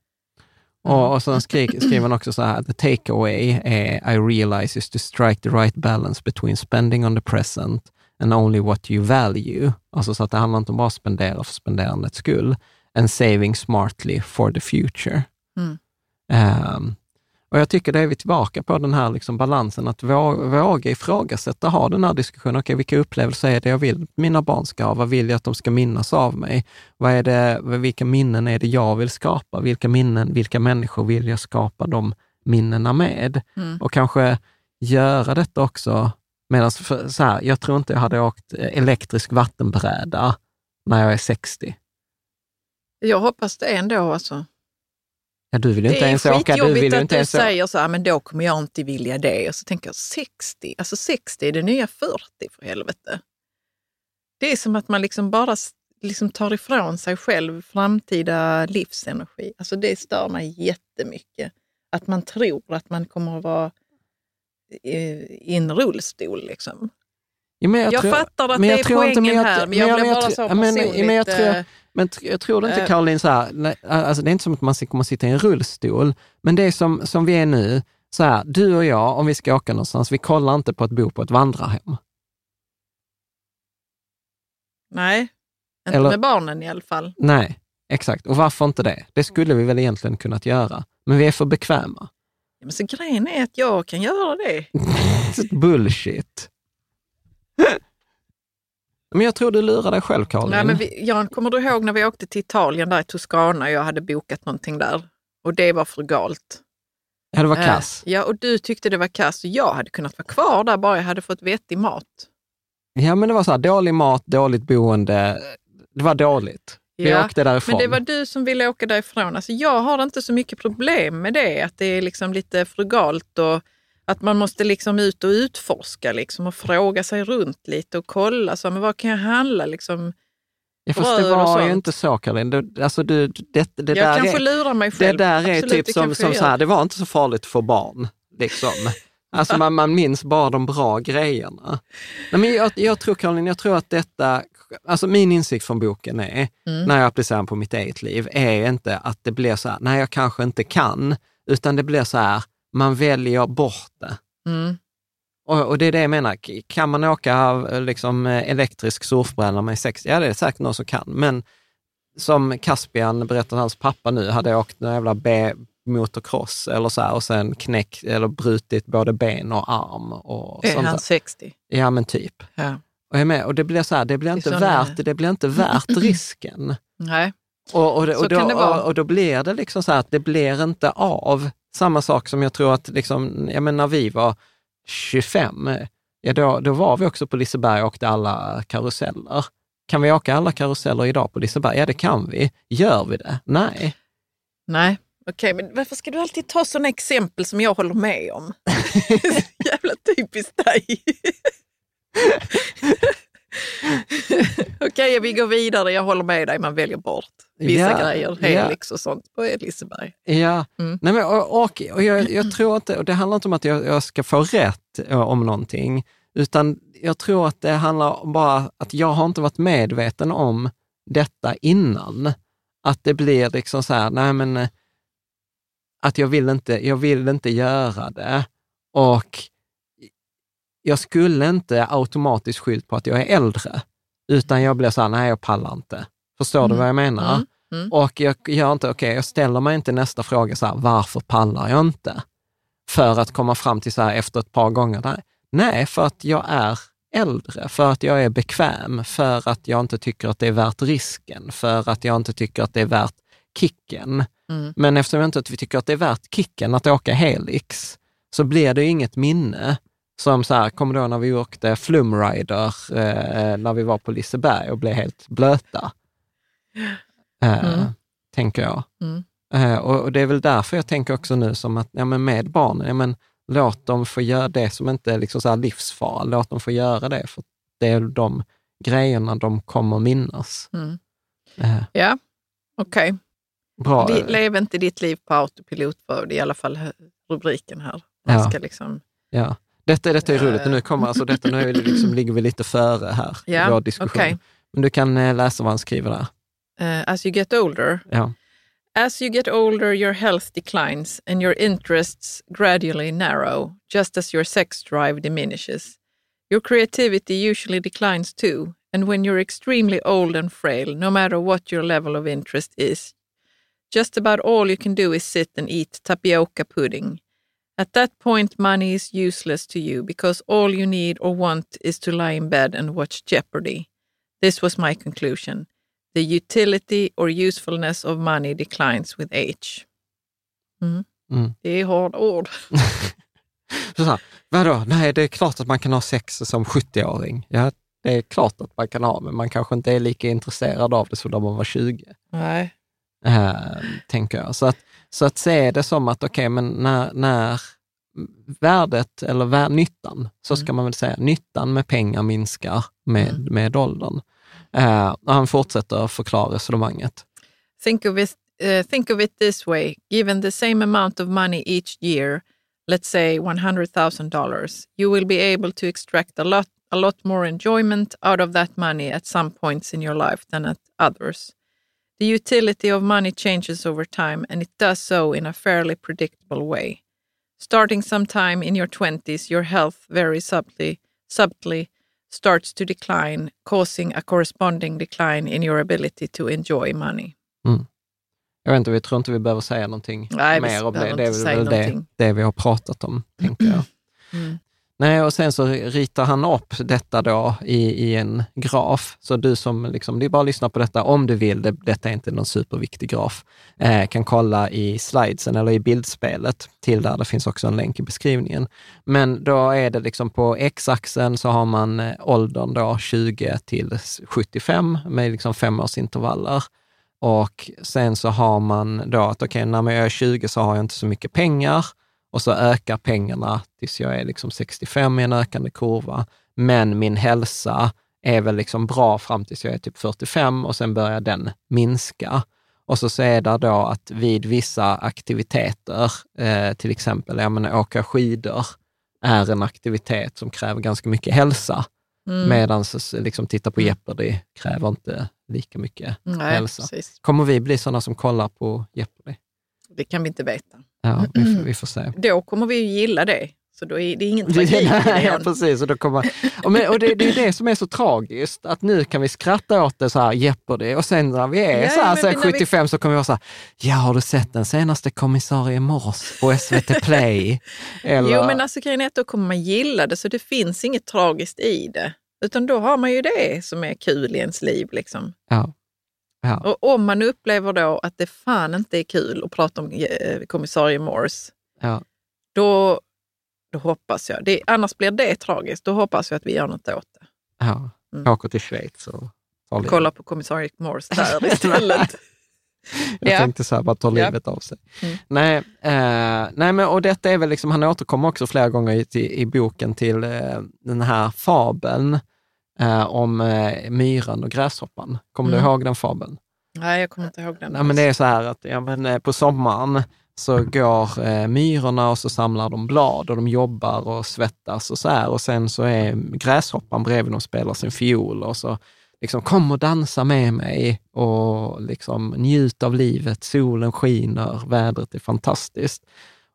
Och, och sen skri, skriver han också så här, the takeaway är I realize is to strike the right balance between spending on the present and only what you value. Alltså så att det handlar inte om bara spendera för spenderandets skull, and saving smartly for the future.
Mm.
Um, och jag tycker det är vi tillbaka på den här liksom balansen, att våga ifrågasätta, ha den här diskussionen. Okej, vilka upplevelser är det jag vill att mina barn ska ha? Vad vill jag att de ska minnas av mig? Vad är det, vilka minnen är det jag vill skapa? Vilka minnen, vilka människor vill jag skapa de minnena med?
Mm.
Och kanske göra detta också medan, så här, jag tror inte jag hade åkt elektrisk vattenbräda när jag är 60.
Jag hoppas det ändå alltså.
Ja, du vill inte ens åka.
Du
vill
att
inte
du
ens
säger så här, men då kommer jag inte vilja det. Och så tänker jag 60, alltså 60 är det nya 40 för helvete. Det är som att man liksom bara liksom tar ifrån sig själv framtida livsenergi. Alltså det stör mig jättemycket. Att man tror att man kommer att vara i en rullstol. Liksom.
Ja, jag,
jag
tror,
fattar att det är poängen
jag,
här, men jag, jag blev bara så personligt...
Men, men jag tror, men jag tror inte, äh, Caroline, så här, alltså det är inte som att man kommer sitta i en rullstol, men det är som, som vi är nu, så här, du och jag, om vi ska åka någonstans, vi kollar inte på att bo på ett vandrarhem.
Nej, inte Eller, med barnen i alla fall.
Nej, exakt. Och varför inte det? Det skulle vi väl egentligen kunnat göra, men vi är för bekväma.
Ja, men så grejen är att jag kan göra det.
Bullshit. Men jag tror du lurar dig själv, Karin.
Nej, men vi, Jan, kommer du ihåg när vi åkte till Italien, där i Toscana, och jag hade bokat någonting där och det var frugalt.
Ja, det var eh, kass.
ja, och du tyckte det var kass och jag hade kunnat vara kvar där bara jag hade fått vettig mat.
Ja, men det var så här, dålig mat, dåligt boende. Det var dåligt. Vi ja, åkte därifrån.
Men det var du som ville åka därifrån. Alltså, jag har inte så mycket problem med det, att det är liksom lite frugalt och att man måste liksom ut och utforska liksom och fråga sig runt lite och kolla. Så, men vad kan jag handla? Liksom,
Ja, fast det var ju inte så, Caroline. alltså, du, det, det
jag
där
kanske
är,
lurar mig själv.
Det där är Absolut, typ som, som så här, det var inte så farligt få barn. Liksom. Alltså man, man minns bara de bra grejerna. Nej, men jag, jag tror, Caroline, jag tror att detta, alltså min insikt från boken är, mm. när jag applicerar på mitt eget liv, är inte att det blir så här, nej jag kanske inte kan, utan det blir så här, man väljer bort det.
Mm.
Och, och, det är det jag menar, kan man åka liksom, elektrisk surfbräda med 60? Ja, det är säkert någon som kan, men som Caspian berättade, hans pappa nu, hade åkt en jävla B motocross eller så här, och sen knäckt eller brutit både ben och arm. Och
är han 60?
Ja, men typ.
Ja.
Och, jag med, och det blir så här, det blir inte, värt, det blir inte värt risken.
Nej.
Och, och, och, då, och, och, då blir det liksom så här att det blir inte av. Samma sak som jag tror att, liksom, jag menar, när vi var 25, ja då, då var vi också på Liseberg och åkte alla karuseller. Kan vi åka alla karuseller idag på Liseberg? Ja, det kan vi. Gör vi det? Nej.
Nej, okej, okay, men varför ska du alltid ta sådana exempel som jag håller med om? Jävla typiskt dig. Okej, okay, vi går vidare. Jag håller med dig, man väljer bort vissa ja, grejer, Helix ja. och sånt på Liseberg.
Ja, mm. Nej, men, och, och, och jag, jag, tror inte, och det handlar inte om att jag, jag ska få rätt eh, om någonting, utan jag tror att det handlar om bara att jag har inte varit medveten om detta innan. Att det blir liksom så här, nej men, eh, att jag vill inte, jag vill inte göra det. Och jag skulle inte automatiskt skyllt på att jag är äldre, utan jag blir så här, nej jag pallar inte. Förstår mm. du vad jag menar?
Mm. Mm.
Och jag gör inte, okej, okay, jag ställer mig inte nästa fråga så här, varför pallar jag inte? För att komma fram till så här efter ett par gånger, där. nej, för att jag är äldre, för att jag är bekväm, för att jag inte tycker att det är värt risken, för att jag inte tycker att det är värt kicken.
Mm.
Men eftersom jag inte tycker att det är värt kicken att åka Helix, så blir det inget minne Som så här, kommer då när vi åkte Flumrider, eh, när vi var på Liseberg och blev helt blöta. Eh,
Mm.
Tänker jag.
Mm.
Eh, och, och det är väl därför jag tänker också nu som att, ja men med barnen, ja men låt dem få göra det som inte är liksom så här livsfara, låt dem få göra det, för det är de grejerna de kommer minnas.
Mm.
Eh,
Ja, okej.
bra.
Li- Lev inte ditt liv på autopilot var det i alla fall rubriken här.
Ja.
Man ska liksom,
Ja. Detta, detta är roligt, och nu kommer alltså detta, nu är liksom, ligger vi lite före här i
Ja,
vår diskussion.
okej.
Men du kan eh, läsa vad han skriver där.
eh, as you get older,
Ja.
As you get older, your health declines and your interests gradually narrow, just as your sex drive diminishes. Your creativity usually declines too, and when you're extremely old and frail, no matter what your level of interest is, just about all you can do is sit and eat tapioca pudding. At that point, money is useless to you because all you need or want is to lie in bed and watch Jeopardy. This was my conclusion. The utility or usefulness of money declines with age. Mm.
Mm.
Det är hårda ord.
Så här, vadå, nej det är klart att man kan ha sex som 70-åring. Ja, det är klart att man kan ha, men man kanske inte är lika intresserad av det som när man var 20.
Nej.
eh, tänker jag. Så att, så att se det som att, okej, men när, när värdet eller vär, nyttan, så ska man väl säga, nyttan med pengar minskar med, med åldern. Eh, och han fortsätter förklara resonemanget.
Think of it. Uh, think of it this way: given the same amount of money each year, let's say one hundred thousand dollars, you will be able to extract a lot, a lot more enjoyment out of that money at some points in your life than at others. The utility of money changes over time, and it does so in a fairly predictable way. Starting sometime in your twenties, your health very subtly, subtly starts to decline, causing a corresponding decline in your ability to enjoy money.
Jag vet inte, vi tror inte vi behöver säga någonting
Nej,
mer om det. Det är väl det, det vi har pratat om, tänker jag.
Mm.
Nej, och sen så ritar han upp detta då i, i en graf. Så du som, liksom, det är bara att lyssna på detta om du vill. Det, detta är inte någon superviktig graf. Eh, kan kolla i slidesen eller i bildspelet till där. Det finns också en länk i beskrivningen. Men då är det liksom på x-axeln så har man eh, åldern då 20 till 75 med liksom femårsintervaller. Och sen så har man då att okej, när jag är 20 så har jag inte så mycket pengar och så ökar pengarna tills jag är liksom 65 i en ökande kurva. Men min hälsa är väl liksom bra fram tills jag är typ 45 och sen börjar den minska. Och så, så är det då att vid vissa aktiviteter, eh, till exempel jag menar, åka skidor, är en aktivitet som kräver ganska mycket hälsa.
Mm.
Medan liksom, titta på Jeopardy kräver inte lika mycket
Nej,
hälsa.
precis.
Kommer vi bli sådana som kollar på Jeopardy?
Det kan vi inte veta.
Ja, vi, får- vi får se.
Då kommer vi ju gilla det. Så då är det ingen tragik i det.
precis. Och, då kommer, och, men, och det, det är det som är så tragiskt, att nu kan vi skratta åt det så här, Jeopardy, och sen när vi är
Ja,
så här, så här
när vi-
75 så kommer vi vara så här, ja har du sett den senaste kommissarie Morse på SVT Play? Eller,
Jo, men alltså grejen är att då kommer man gilla det, så det finns inget tragiskt i det. Utan då har man ju det som är kul i ens liv. Liksom.
ja. Ja.
Och om man upplever då att det fan inte är kul att prata om eh, kommissarie Morse,
Ja.
då, då hoppas jag, det, annars blir det tragiskt, då hoppas jag att vi gör något åt det.
Ja.
Mm.
Åker till Schweiz och tar livet.
Kolla på kommissarie Morse där istället.
Jag
Ja.
tänkte så här, bara ta livet av sig.
Mm.
Nej, eh, nej, men och detta är väl liksom, han återkommer också flera gånger i, i, i boken till eh, den här fabeln eh, om eh, myran och gräshoppan. Kommer
Mm.
du ihåg den fabeln?
Nej, jag kommer inte ihåg den.
Nej, men det är så här att ja, men, eh, på sommaren så går eh, myrorna och så samlar de blad och de jobbar och svettas och så här. Och sen så är gräshoppan bredvid och spelar sin fiol och så liksom kom och dansa med mig och liksom njut av livet. Solen skiner, vädret är fantastiskt.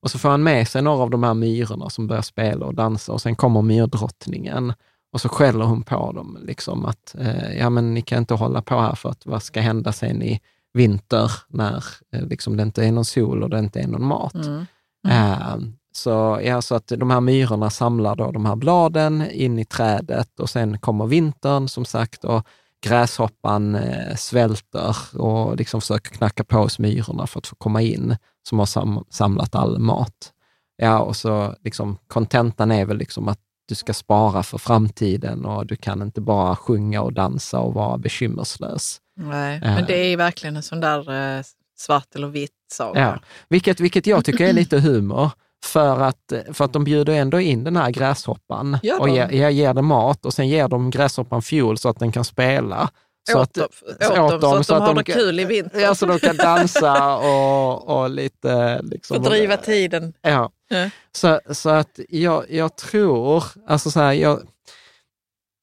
Och så får han med sig några av de här myrorna som börjar spela och dansa och sen kommer myrdrottningen och så skäller hon på dem, liksom att eh, ja, men ni kan inte hålla på här för att vad ska hända sen i vinter när eh, liksom, det inte är någon sol och det inte är någon mat.
Mm.
Eh, så, ja, så att de här myrorna samlar då de här bladen in i trädet och sen kommer vintern som sagt och gräshoppan eh, svälter och liksom försöker knacka på hos myrorna för att få komma in, som har sam samlat all mat. Ja, och så liksom kontentan är väl liksom att du ska spara för framtiden och du kan inte bara sjunga och dansa och vara bekymmerslös.
Nej,
Eh.
men det är verkligen en sån där eh, svart eller vitt saga.
Ja. Vilket, vilket jag tycker är lite humor. För att, för att de bjuder ändå in den här gräshoppan och ger, ger, ger den mat och sen ger de gräshoppan fuel så att den kan spela. Så
åt,
att, så
åt,
åt
dem,
dem,
så att de har
de kan-
kul i vinter.
Ja, så de kan dansa och, och lite... Liksom,
Fördriva tiden.
Ja.
Ja.
Så, så att jag, jag tror, alltså så här, jag,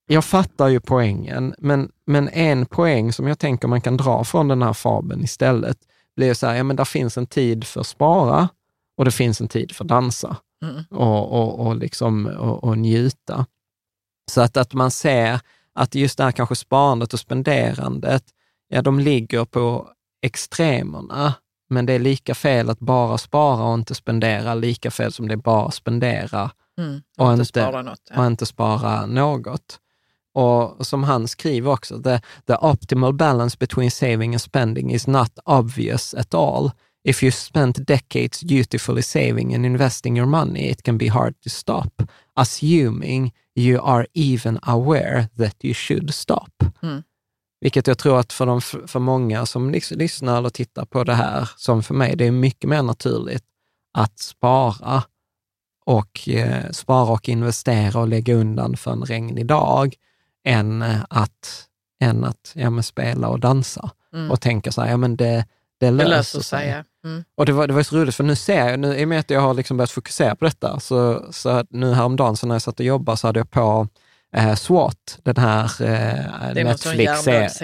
jag fattar ju poängen, men, men en poäng som jag tänker man kan dra från den här fabeln istället blir så här, ja men där finns en tid för spara och det finns en tid för dansa
Mm.
och, och, och, liksom, och, och njuta. Så att, att man ser att just det här kanske sparandet och spenderandet, ja de ligger på extremerna, men det är lika fel att bara spara och inte spendera, lika fel som det är bara spendera
Mm.
Och
Och inte spara något. Ja.
och inte spara något. Och som han skriver också, the, the optimal balance between saving and spending is not obvious at all. If you spent decades dutifully saving and investing your money, it can be hard to stop, assuming you are even aware that you should stop.
Mm.
Vilket jag tror att för, de, för många som lys- lyssnar eller tittar på det här, som för mig, det är mycket mer naturligt att spara och eh, spara och investera och lägga undan för en regnig dag än att, än att ja, men spela och dansa
Mm.
och tänka så här, ja men det, det löser, sig.
Mm.
Och det var, det var så roligt, för nu ser jag, nu, i och med att jag har liksom börjat fokusera på detta, så, så nu häromdagen så när jag satt och jobbade så hade jag på eh, SWAT, den här eh,
Det är någon sån
Netflix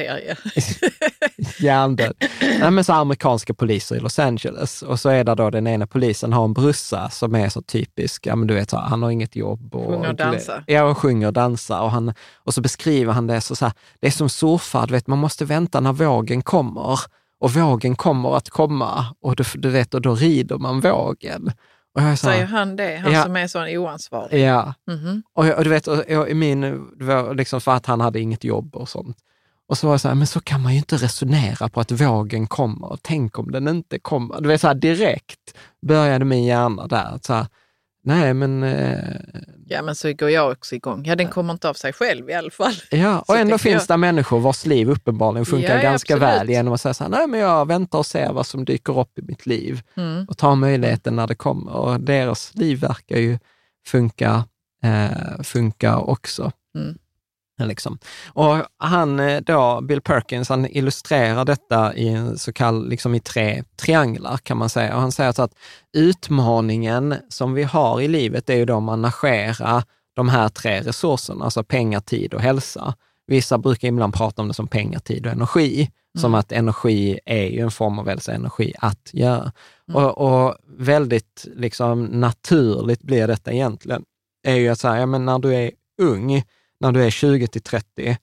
hjärndöd.
Nej, men så amerikanska poliser i Los Angeles. Och så är det då den ena polisen har en brorsa som är så typisk, ja men du vet, så han har inget jobb. Och,
Sjunger och dansar.
Ja, och sjunger och dansar. Och, han, och så beskriver han det så, så här, det är som surfar, du vet, man måste vänta när vågen kommer. Och vågen kommer att komma och du, du vet, och då rider man vågen. Och jag
Säger han det? Han
Ja.
som är sån oansvarig?
ja,
Mhm.
och, jag- och du vet, och, i min, liksom för att han hade inget jobb och sånt. Och så var jag så här, men så kan man ju inte resonera på att vågen kommer. Tänk om den inte kommer. Du vet, så här direkt började min hjärna där. Så här, nej, men... Eh,
Ja, men så går jag också igång. Ja, den kommer inte av sig själv i alla fall.
ja, och
Så
ändå finns
jag-
det människor vars liv uppenbarligen funkar
ja,
ganska
absolut.
väl genom att säga så här, nej men jag väntar och ser vad som dyker upp i mitt liv
Mm.
och tar möjligheten när det kommer. Och deras liv verkar ju funka, eh, funka också.
Mm.
Liksom. Och han eh, då, Bill Perkins, han illustrerar detta i en så kallad, liksom i tre trianglar kan man säga. Och han säger så att utmaningen som vi har i livet är ju då att managera de här tre resurserna, alltså pengar, tid och hälsa. Vissa brukar ibland prata om det som pengar, tid och energi, som att energi är ju en form av hälsa, energi att göra. Och, och väldigt liksom naturligt blir detta egentligen, är ju att säga, ja, men när du är ung, när du är 20 till 30,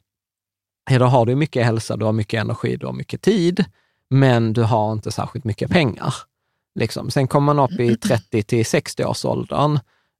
ja, då har du mycket hälsa, du har mycket energi, du har mycket tid, men du har inte särskilt mycket pengar. Liksom. Sen kommer man upp i 30 till 60-årsåldern,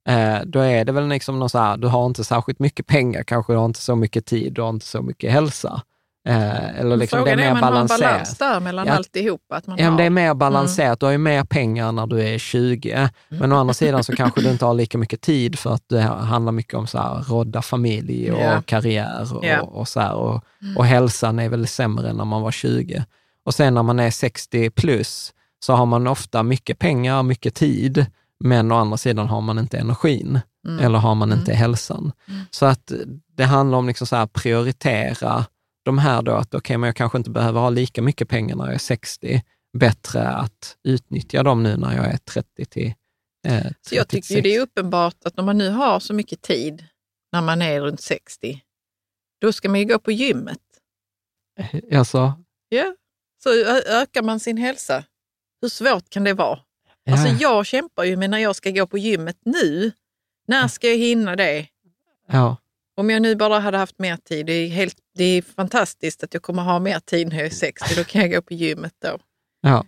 eh, då är det väl liksom någon så här, du har inte särskilt mycket pengar, kanske du har inte så mycket tid, du har inte så mycket hälsa. Eh, eller liksom det är
Frågan är om man har en balans där mellan
Ja.
alltihopa. Att man
Ja, men det är
har.
mer balanserat. Du har ju mer pengar när du är 20, men å andra sidan så kanske du inte har lika mycket tid för att det handlar mycket om så här, rodda familj och
Ja.
karriär och,
Ja.
och så här, och, och hälsan är väl sämre än när man var 20. Och sen när man är 60 plus så har man ofta mycket pengar, mycket tid, men å andra sidan har man inte energin
Mm.
eller har man inte hälsan. Så att det handlar om liksom så här prioritera de här då, att okej, men jag kanske inte behöver ha lika mycket pengar när jag är 60, bättre att utnyttja dem nu när jag är 30 till eh,
Så jag tycker ju
36.
det är uppenbart att när man nu har så mycket tid när man är runt 60, då ska man ju gå på gymmet.
Alltså,
Ja. Så ökar man sin hälsa. Hur svårt kan det vara?
ja,
Alltså jag kämpar ju med när jag ska gå på gymmet nu. När ska jag hinna det?
ja,
Om jag nu bara hade haft mer tid, det är, helt, det är fantastiskt att jag kommer ha mer tid när jag är 60, då kan jag gå på gymmet då.
ja.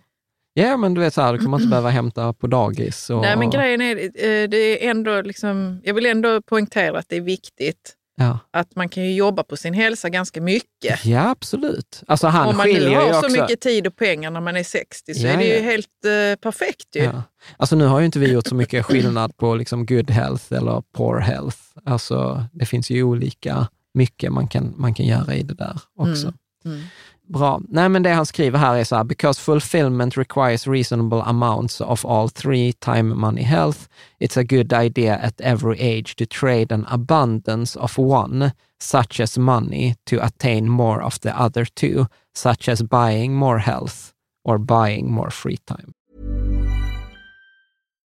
Ja, men du vet, så här, du kommer inte behöva hämta på dagis. Och,
Nej, men grejen är, eh, det är ändå liksom, jag vill ändå poängtera att det är viktigt
Ja.
Att man kan ju jobba på sin hälsa ganska mycket.
ja, absolut. Alltså han
Om man nu har
ju
så
också...
mycket tid och pengar när man är 60 så
Ja,
är det ju
ja.
helt eh, perfekt ju.
Ja. Alltså nu har ju inte vi gjort så mycket skillnad på liksom good health eller poor health. Alltså det finns ju olika mycket man kan, man kan göra i det där också.
Mm. Mm.
Bra. Nej, men det han skriver här är så här, because fulfillment requires reasonable amounts of all three, time, money, health, it's a good idea at every age to trade an abundance of one, such as money, to attain more of the other two, such as buying more health or buying more free time.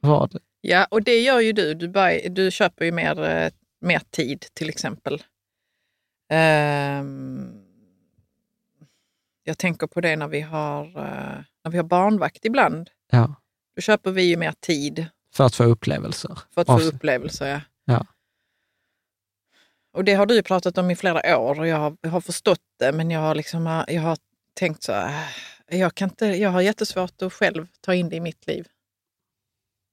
Vad?
Ja, och det gör ju du. Du, buy, du köper ju mer, eh, mer tid till exempel. Ehm, jag tänker på det när vi har, eh, när vi har barnvakt ibland.
Ja,
Då köper vi ju mer tid
för att få upplevelser.
för att få upplevelser. Ja.
Ja.
Och det har du pratat om i flera år och jag har, jag har förstått det, men jag har, liksom, jag har tänkt så här, "Äh, jag, kan inte, jag har jättesvårt att själv ta in det i mitt liv.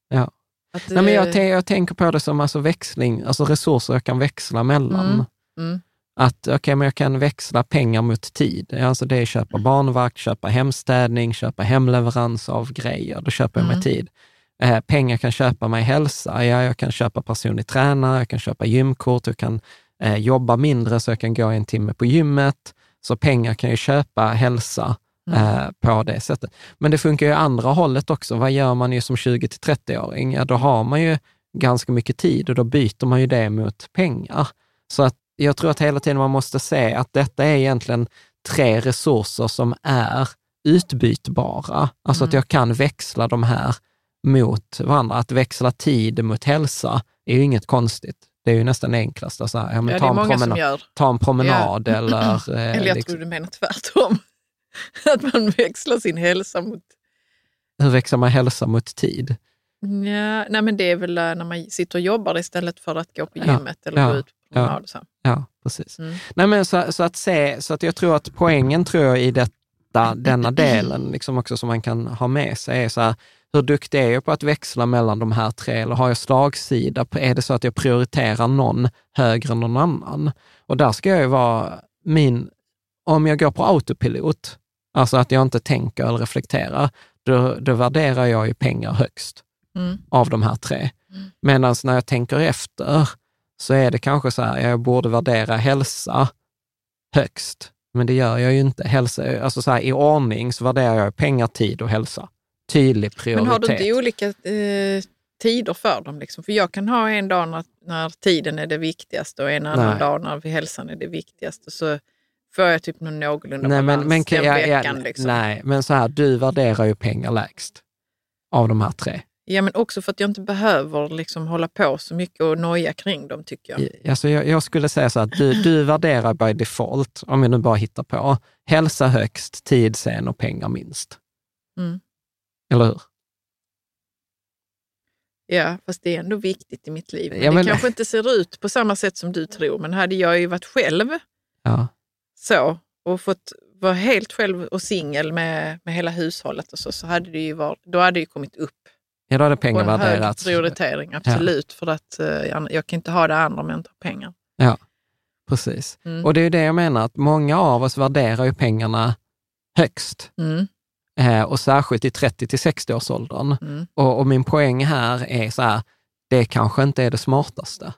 Ja.
Att,
Nej, men jag, jag tänker på det som alltså växling, alltså resurser jag kan växla mellan.
Mm. Mm.
Att okej, men jag kan växla pengar mot tid. Alltså det är köpa barnvakt, köpa hemstädning, köpa hemleverans av grejer. Då köper jag mig
Mm.
tid. Eh, pengar kan köpa mig hälsa. Ja, jag kan köpa personlig tränare, jag kan köpa gymkort, jag kan eh, jobba mindre så jag kan gå en timme på gymmet. Så pengar kan ju köpa hälsa
Mm.
eh, på det sättet. Men det funkar ju andra hållet också. Vad gör man ju som 20 till 30-åring? Ja, då har man ju ganska mycket tid och då byter man ju det mot pengar. Så att jag tror att hela tiden man måste se att detta är egentligen tre resurser som är utbytbara. Alltså att
Mm.
jag kan växla de här mot varandra. Att växla tid mot hälsa är ju inget konstigt. Det är ju nästan det enklaste. Så här, ja, men
Ja,
ta, en promenad, ta en promenad eller... eh,
Eller jag
liksom-
tror du menar tvärtom. Att man växlar sin hälsa mot...
Hur växlar man hälsa mot tid?
Ja, nej men det är väl eh, när man sitter och jobbar istället för att gå på
Ja,
gymmet eller
ja,
gå ut på
ja.
promenad. Så.
Ja, precis.
Mm.
Nej, men så, så att se, så att jag tror att poängen tror jag i detta, denna delen, liksom också som man kan ha med sig, är så här, hur duktig är jag på att växla mellan de här tre? Eller har jag slagsida? Är det så att jag prioriterar någon högre än någon annan? Och där ska jag ju vara min, om jag går på autopilot, alltså att jag inte tänker eller reflekterar, då, då värderar jag ju pengar högst
Mm.
av de här tre. Medan när jag tänker efter så är det kanske så här, jag borde värdera hälsa högst, men det gör jag ju inte. Hälsa, alltså så här, I ordning så värderar jag pengar, tid och hälsa. Tydlig prioritet.
Men har du inte olika eh, tider för dem? Liksom? För jag kan ha en dag när, när tiden är det viktigaste och en annan
Nej.
dag när hälsan är det viktigaste. Så får jag typ någon någorlunda
nej,
balans
men, men,
den
ja, ja,
veckan. liksom.
nej, men så här, du värderar ju pengar lägst av de här tre.
Ja, men också för att jag inte behöver liksom hålla på så mycket och noja kring dem tycker jag.
Alltså jag, jag skulle säga så att du, du värderar by default, om jag nu bara hittar på, hälsa högst, tid sen och pengar minst.
Mm.
Eller hur?
Ja, fast det är ändå viktigt i mitt liv. Men
Ja, men-
Det kanske inte ser ut på samma sätt som du tror, men hade jag ju varit själv
Ja.
Så och fått vara helt själv och singel med, med hela hushållet och så, så hade det ju varit, då hade det ju kommit upp
ja, då hade pengar värderats.
prioritering, absolut. För att eh, jag, jag kan inte ha det andra om jag inte har pengar.
Precis.
Mm.
Och det är ju det jag menar, att många av oss värderar ju pengarna högst.
Mm,
Eh, och särskilt i 30 till 60-årsåldern.
mm,
Och, och min poäng här är så här, det kanske inte är det smartaste.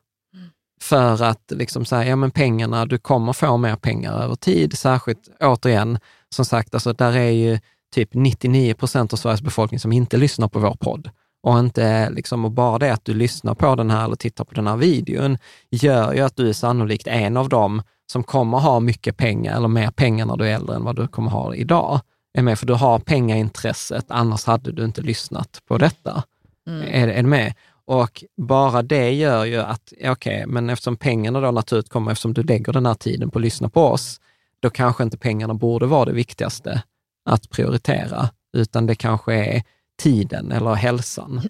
För att liksom säga, ja men pengarna, du kommer få mer pengar över tid, särskilt återigen, som sagt, alltså där är ju typ 99 procent av Sveriges befolkning som inte lyssnar på vår podd. Och inte liksom, och bara det att du lyssnar på den här eller tittar på den här videon gör ju att du är sannolikt en av dem som kommer ha mycket pengar eller mer pengar när du är äldre än vad du kommer ha idag. Är med, för du har pengaintresset, annars hade du inte lyssnat på detta.
mm.
Är, är du med? Och bara det gör ju att, okej, okej, men eftersom pengarna då naturligt kommer, eftersom du lägger den här tiden på att lyssna på oss, då kanske inte pengarna borde vara det viktigaste att prioritera, utan det kanske är tiden eller hälsan.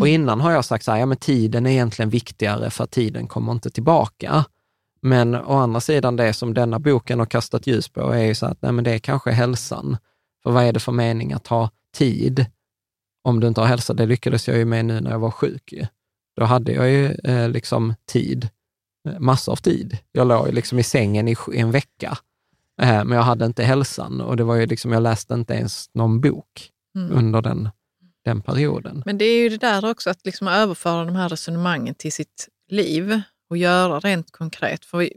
Och innan har jag sagt så här, ja men tiden är egentligen viktigare för att tiden kommer inte tillbaka. Men å andra sidan, det som denna boken har kastat ljus på är ju så att nej, men det är kanske hälsan. För vad är det för mening att ha tid om du inte har hälsa? Det lyckades jag ju med nu när jag var sjuk. Ju. Då hade jag ju eh, liksom tid, eh, massor av tid. Jag låg liksom i sängen i, en vecka, eh, men jag hade inte hälsan och det var ju liksom, jag läste inte ens någon bok
Mm.
under den, den perioden.
Men det är ju det där också, att liksom överföra de här resonemangen till sitt liv och göra rent konkret. För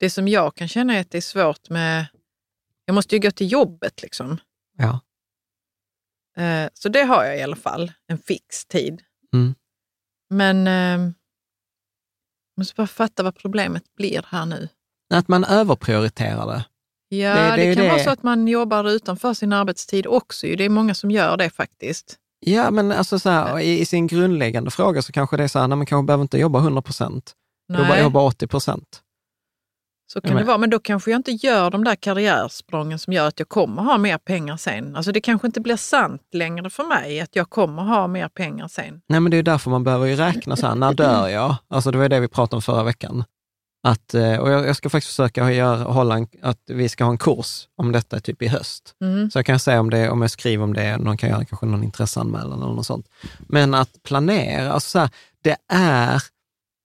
det som jag kan känna är att det är svårt med... Jag måste ju gå till jobbet liksom.
Ja.
Eh, så det har jag i alla fall, en fix tid.
Mm.
Men eh, jag måste bara fatta vad problemet blir här nu.
Att man överprioriterar det.
Ja,
Det-
det,
det
kan
det.
vara så att man jobbar utanför sin arbetstid också. Det är många som gör det faktiskt.
Ja, men alltså så här, i, i sin grundläggande fråga så kanske det är så här, nej, man kanske behöver inte jobba 100 procent, jobba, jobba 80 procent.
Så kan det vara, men då kanske jag inte gör de där karriärsprången som gör att jag kommer ha mer pengar sen. Alltså det kanske inte blir sant längre för mig att jag kommer ha mer pengar sen.
Nej, men det är därför man behöver ju räkna så här, när dör jag? Alltså det var det vi pratade om förra veckan. Att, eh, och jag ska faktiskt försöka göra, hålla en, att vi ska ha en kurs om detta typ i höst.
Mm.
Så jag kan säga om det, om jag skriver om det, någon kan göra kanske någon intresseanmälan eller något sånt. Men att planera, alltså så här, det är,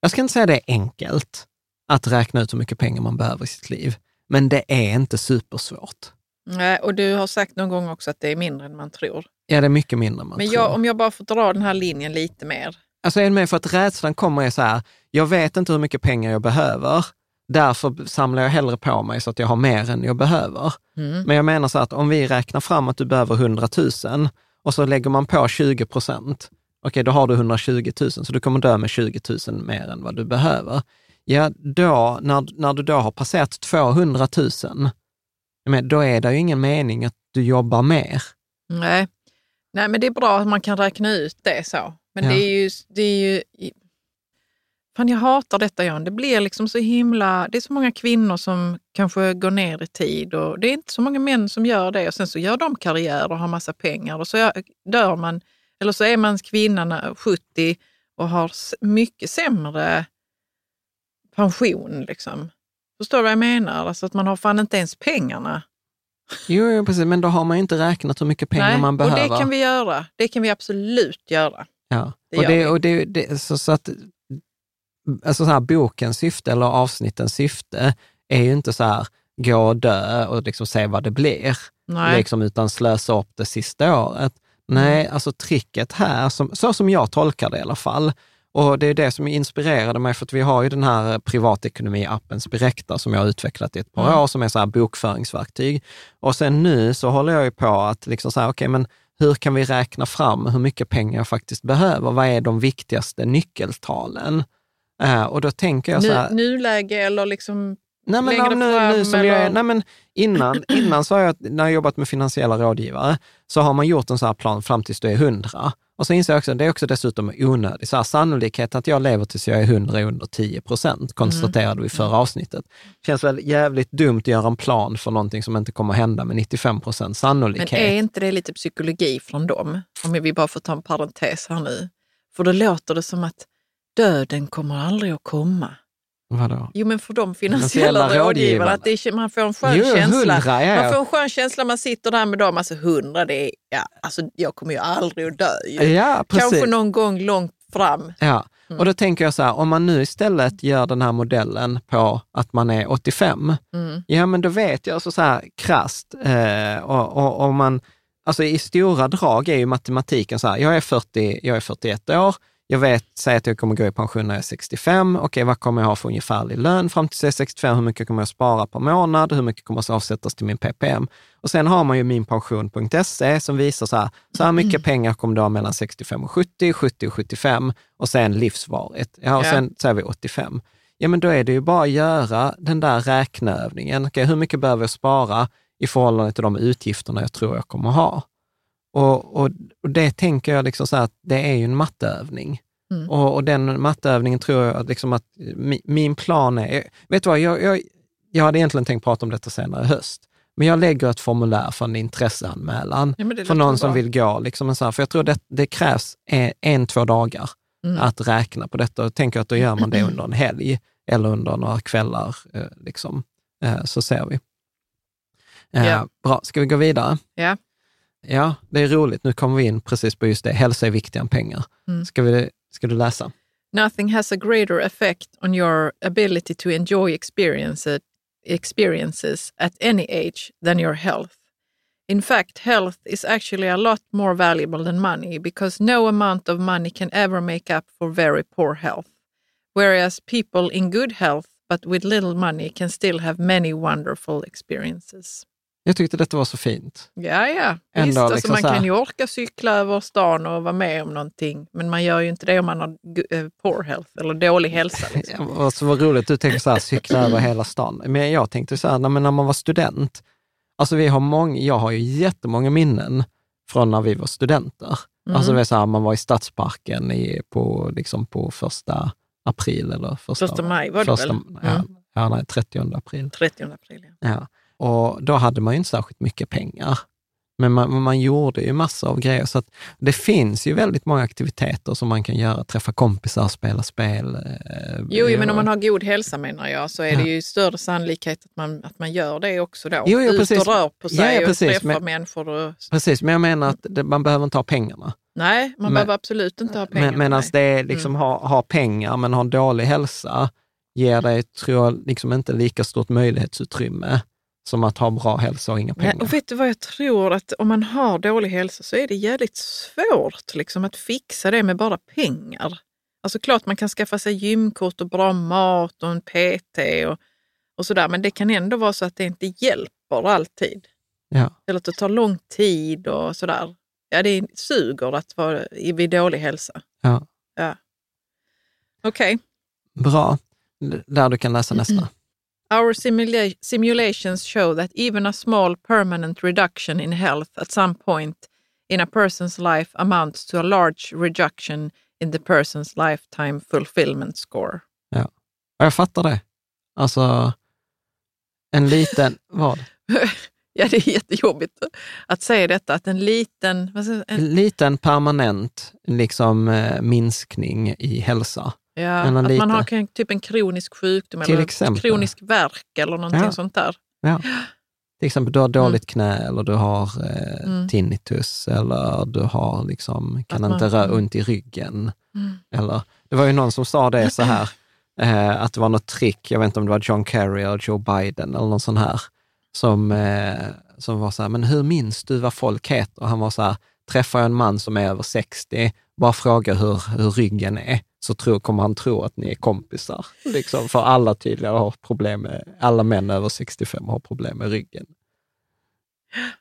jag ska inte säga det är enkelt att räkna ut hur mycket pengar man behöver i sitt liv, men det är inte supersvårt.
Nej, och du har sagt någon gång också att det är mindre än man tror.
Ja, det är mycket mindre än man
men
tror.
jag, om jag bara får dra den här linjen lite mer.
Alltså är med för att rädslan kommer är så här, jag vet inte hur mycket pengar jag behöver, därför samlar jag hellre på mig så att jag har mer än jag behöver.
Mm.
Men jag menar så att om vi räknar fram att du behöver 100 000 och så lägger man på 20 procent, okej då har du 120 000, så du kommer dö med 20 000 mer än vad du behöver. Ja, då, när, när du då har passerat 200 000, men då är det ju ingen mening att du jobbar mer.
Nej. Nej, men det är bra att man kan räkna ut det så. Men
Ja.
det är ju... Det är ju Fan, jag hatar detta Jan. Det blir liksom så himla... Det är så många kvinnor som kanske går ner i tid och det är inte så många män som gör det. Och sen så gör de karriär och har massa pengar och så dör man. Eller så är man kvinnan 70 och har mycket sämre pension. Liksom. Förstår du vad jag menar? Alltså att man har fan inte ens pengarna.
Jo, jo precis, men då har man ju inte räknat hur mycket pengar
Nej,
man behöver.
Och det kan vi göra. Det kan vi absolut göra.
Ja,
Det
och det, och det, det, så, så att alltså så här, bokens syfte eller avsnittens syfte är ju inte så här, gå och dö och liksom se vad det blir,
Nej.
liksom, utan slösa upp det sista året. Nej, alltså tricket här, som, så som jag tolkar det i alla fall, och det är det som inspirerade mig, för att vi har ju den här privatekonomi-appen Spirecta som jag har utvecklat i ett par
Mm.
år, som är så här bokföringsverktyg. Och sen nu så håller jag ju på att liksom säga, okej, men hur kan vi räkna fram hur mycket pengar jag faktiskt behöver? Vad är de viktigaste nyckeltalen? Eh, och då tänker jag så här,
Nu, nuläge eller liksom...
Nej, men
längre
nu,
fram
nu som jag nej, men innan, innan så har jag, när jag jobbat med finansiella rådgivare, så har man gjort en sån här plan fram tills du är 100. Och så inser jag också, det är också dessutom onödigt. Så här, sannolikheten att jag lever tills jag är 100 är under 10 procent, konstaterade vi i förra avsnittet. Känns väl jävligt dumt att göra en plan för någonting som inte kommer hända med 95 procent
Men är inte det lite psykologi från dem? Om vi bara får ta en parentes här nu. För då låter det som att döden kommer aldrig att komma.
Vadå?
Jo, men för de
Finansiella
finansiella rådgivarna, att det är, man får en skön
Jo,
känsla.
hundra, ja,
Man
ja.
får en skön känsla, man sitter där med dem, alltså hundra, det är, ja, alltså jag kommer ju aldrig att dö. Ju.
Ja, precis.
Kanske någon gång långt fram.
Ja,
Mm.
och då tänker jag så här, om man nu istället gör den här modellen på att man är 85,
Mm.
ja men då vet jag alltså så här krasst, eh, och, och, och man, alltså i stora drag är ju matematiken så här, jag är, 40, jag är 41 år, jag vet, säg att jag kommer gå i pension när jag är 65, okej vad kommer jag ha för ungefärlig lön fram till jag är 65, hur mycket kommer jag spara per månad, hur mycket kommer att avsättas till min PPM? Och sen har man ju minpension.se som visar så här, så här mycket pengar kommer du ha mellan 65 och 70, 70 och 75 och sen livsvarigt. Ja, och sen så är vi 85. Ja, men då är det ju bara att göra den där räkneövningen. Okej, hur mycket behöver jag spara i förhållande till de utgifterna jag tror jag kommer ha? Och, och, och det tänker jag liksom så att det är ju en matteövning.
Mm.
Och, och den matteövningen tror jag att liksom att mi, min plan är, vet du vad, jag, jag, jag hade egentligen tänkt prata om detta senare i höst, men jag lägger ett formulär för en intresseanmälan
Ja,
för någon
bra.
som vill gå. Liksom sån här, för jag tror det, det krävs en, en, två dagar
Mm.
att räkna på detta. Och tänker att då gör man det under en helg eller under några kvällar. Eh, liksom. eh, så ser vi. Eh,
Ja.
Bra, ska vi gå vidare?
Ja.
Ja, det är roligt. Nu kommer vi in precis på just det. Hälsa är viktigare än pengar.
Mm.
Ska, vi, ska du läsa?
Nothing has a greater effect on your ability to enjoy experiences, experiences at any age than your health. In fact, health is actually a lot more valuable than money because no amount of money can ever make up for very poor health. Whereas people in good health but with little money can still have many wonderful experiences.
Jag tyckte detta var så fint.
Ja, ja.
Ändå
Visst, alltså
liksom
man kan ju orka cykla över stan och vara med om någonting, men man gör ju inte det om man har eh, poor health eller dålig hälsa. Liksom.
Ja, Och så var roligt, du tänker så här, cykla över hela stan. Men jag tänkte så här, när, när man var student, alltså vi har många, jag har ju jättemånga minnen från när vi var studenter.
Mm.
Alltså det är så här, man var i Stadsparken i, på, liksom på första april eller första,
Första maj var det
första,
väl?
Ja,
Mm.
ja, nej, 30 april.
30 april. Ja.
Ja. Och då hade man ju inte särskilt mycket pengar. Men man, man gjorde ju massor av grejer. Så det finns ju väldigt många aktiviteter som man kan göra. Träffa kompisar, spela spel. eh,
Jo, jo, men om man har god hälsa menar jag, så är
Ja.
det ju större sannolikhet att man, att man gör det också då.
Jo, jo,
Ut
precis.
och rör på sig
Ja, ja,
och
precis,
träffar
men-
människor. Och...
Precis, men jag menar att det, man behöver inte ha pengarna.
Nej, man
Men-
behöver absolut inte ha pengar.
Men, Medan
nej.
det är liksom ha, ha pengar men ha dålig hälsa ger dig, tror jag, liksom inte lika stort möjlighetsutrymme som att ha bra hälsa och inga pengar.
och vet du vad jag tror? Att om man har dålig hälsa så är det jävligt svårt liksom, att fixa det med bara pengar. Alltså klart man kan skaffa sig gymkort och bra mat och en PT och, och sådär, men det kan ändå vara så att det inte hjälper alltid.
Ja.
Eller att det tar lång tid och sådär. Ja, det suger att vara i- vid dålig hälsa.
Ja.
Ja. Okej.
Bra. Där du kan läsa nästa.
Our simula- simulations show that even a small permanent reduction in health at some point in a person's life amounts to a large reduction in the person's lifetime fulfillment score.
Ja, jag fattar det. Alltså, en liten, vad?
ja, det är jättejobbigt att säga detta, att en liten... En
liten permanent liksom, eh, minskning i hälsa.
Ja, att
lite-
man har typ en kronisk sjukdom
Till
eller
exempel.
kronisk värk eller någonting
Ja.
sånt där.
Ja. Till exempel, du har dåligt knä eller du har eh,
Mm.
tinnitus eller du har liksom, kan
man-
inte röra ont i ryggen.
Mm.
Eller, det var ju någon som sa det så här, eh, att det var något trick, jag vet inte om det var John Kerry eller Joe Biden eller någon sån här, som, eh, som var så här, men hur minns du vad folk heter? Och han var så här, träffar jag en man som är över 60, bara fråga hur, hur ryggen är, så tror, kommer han tro att ni är kompisar. Liksom, för alla tydligen har problem med, alla män över 65 har problem med ryggen.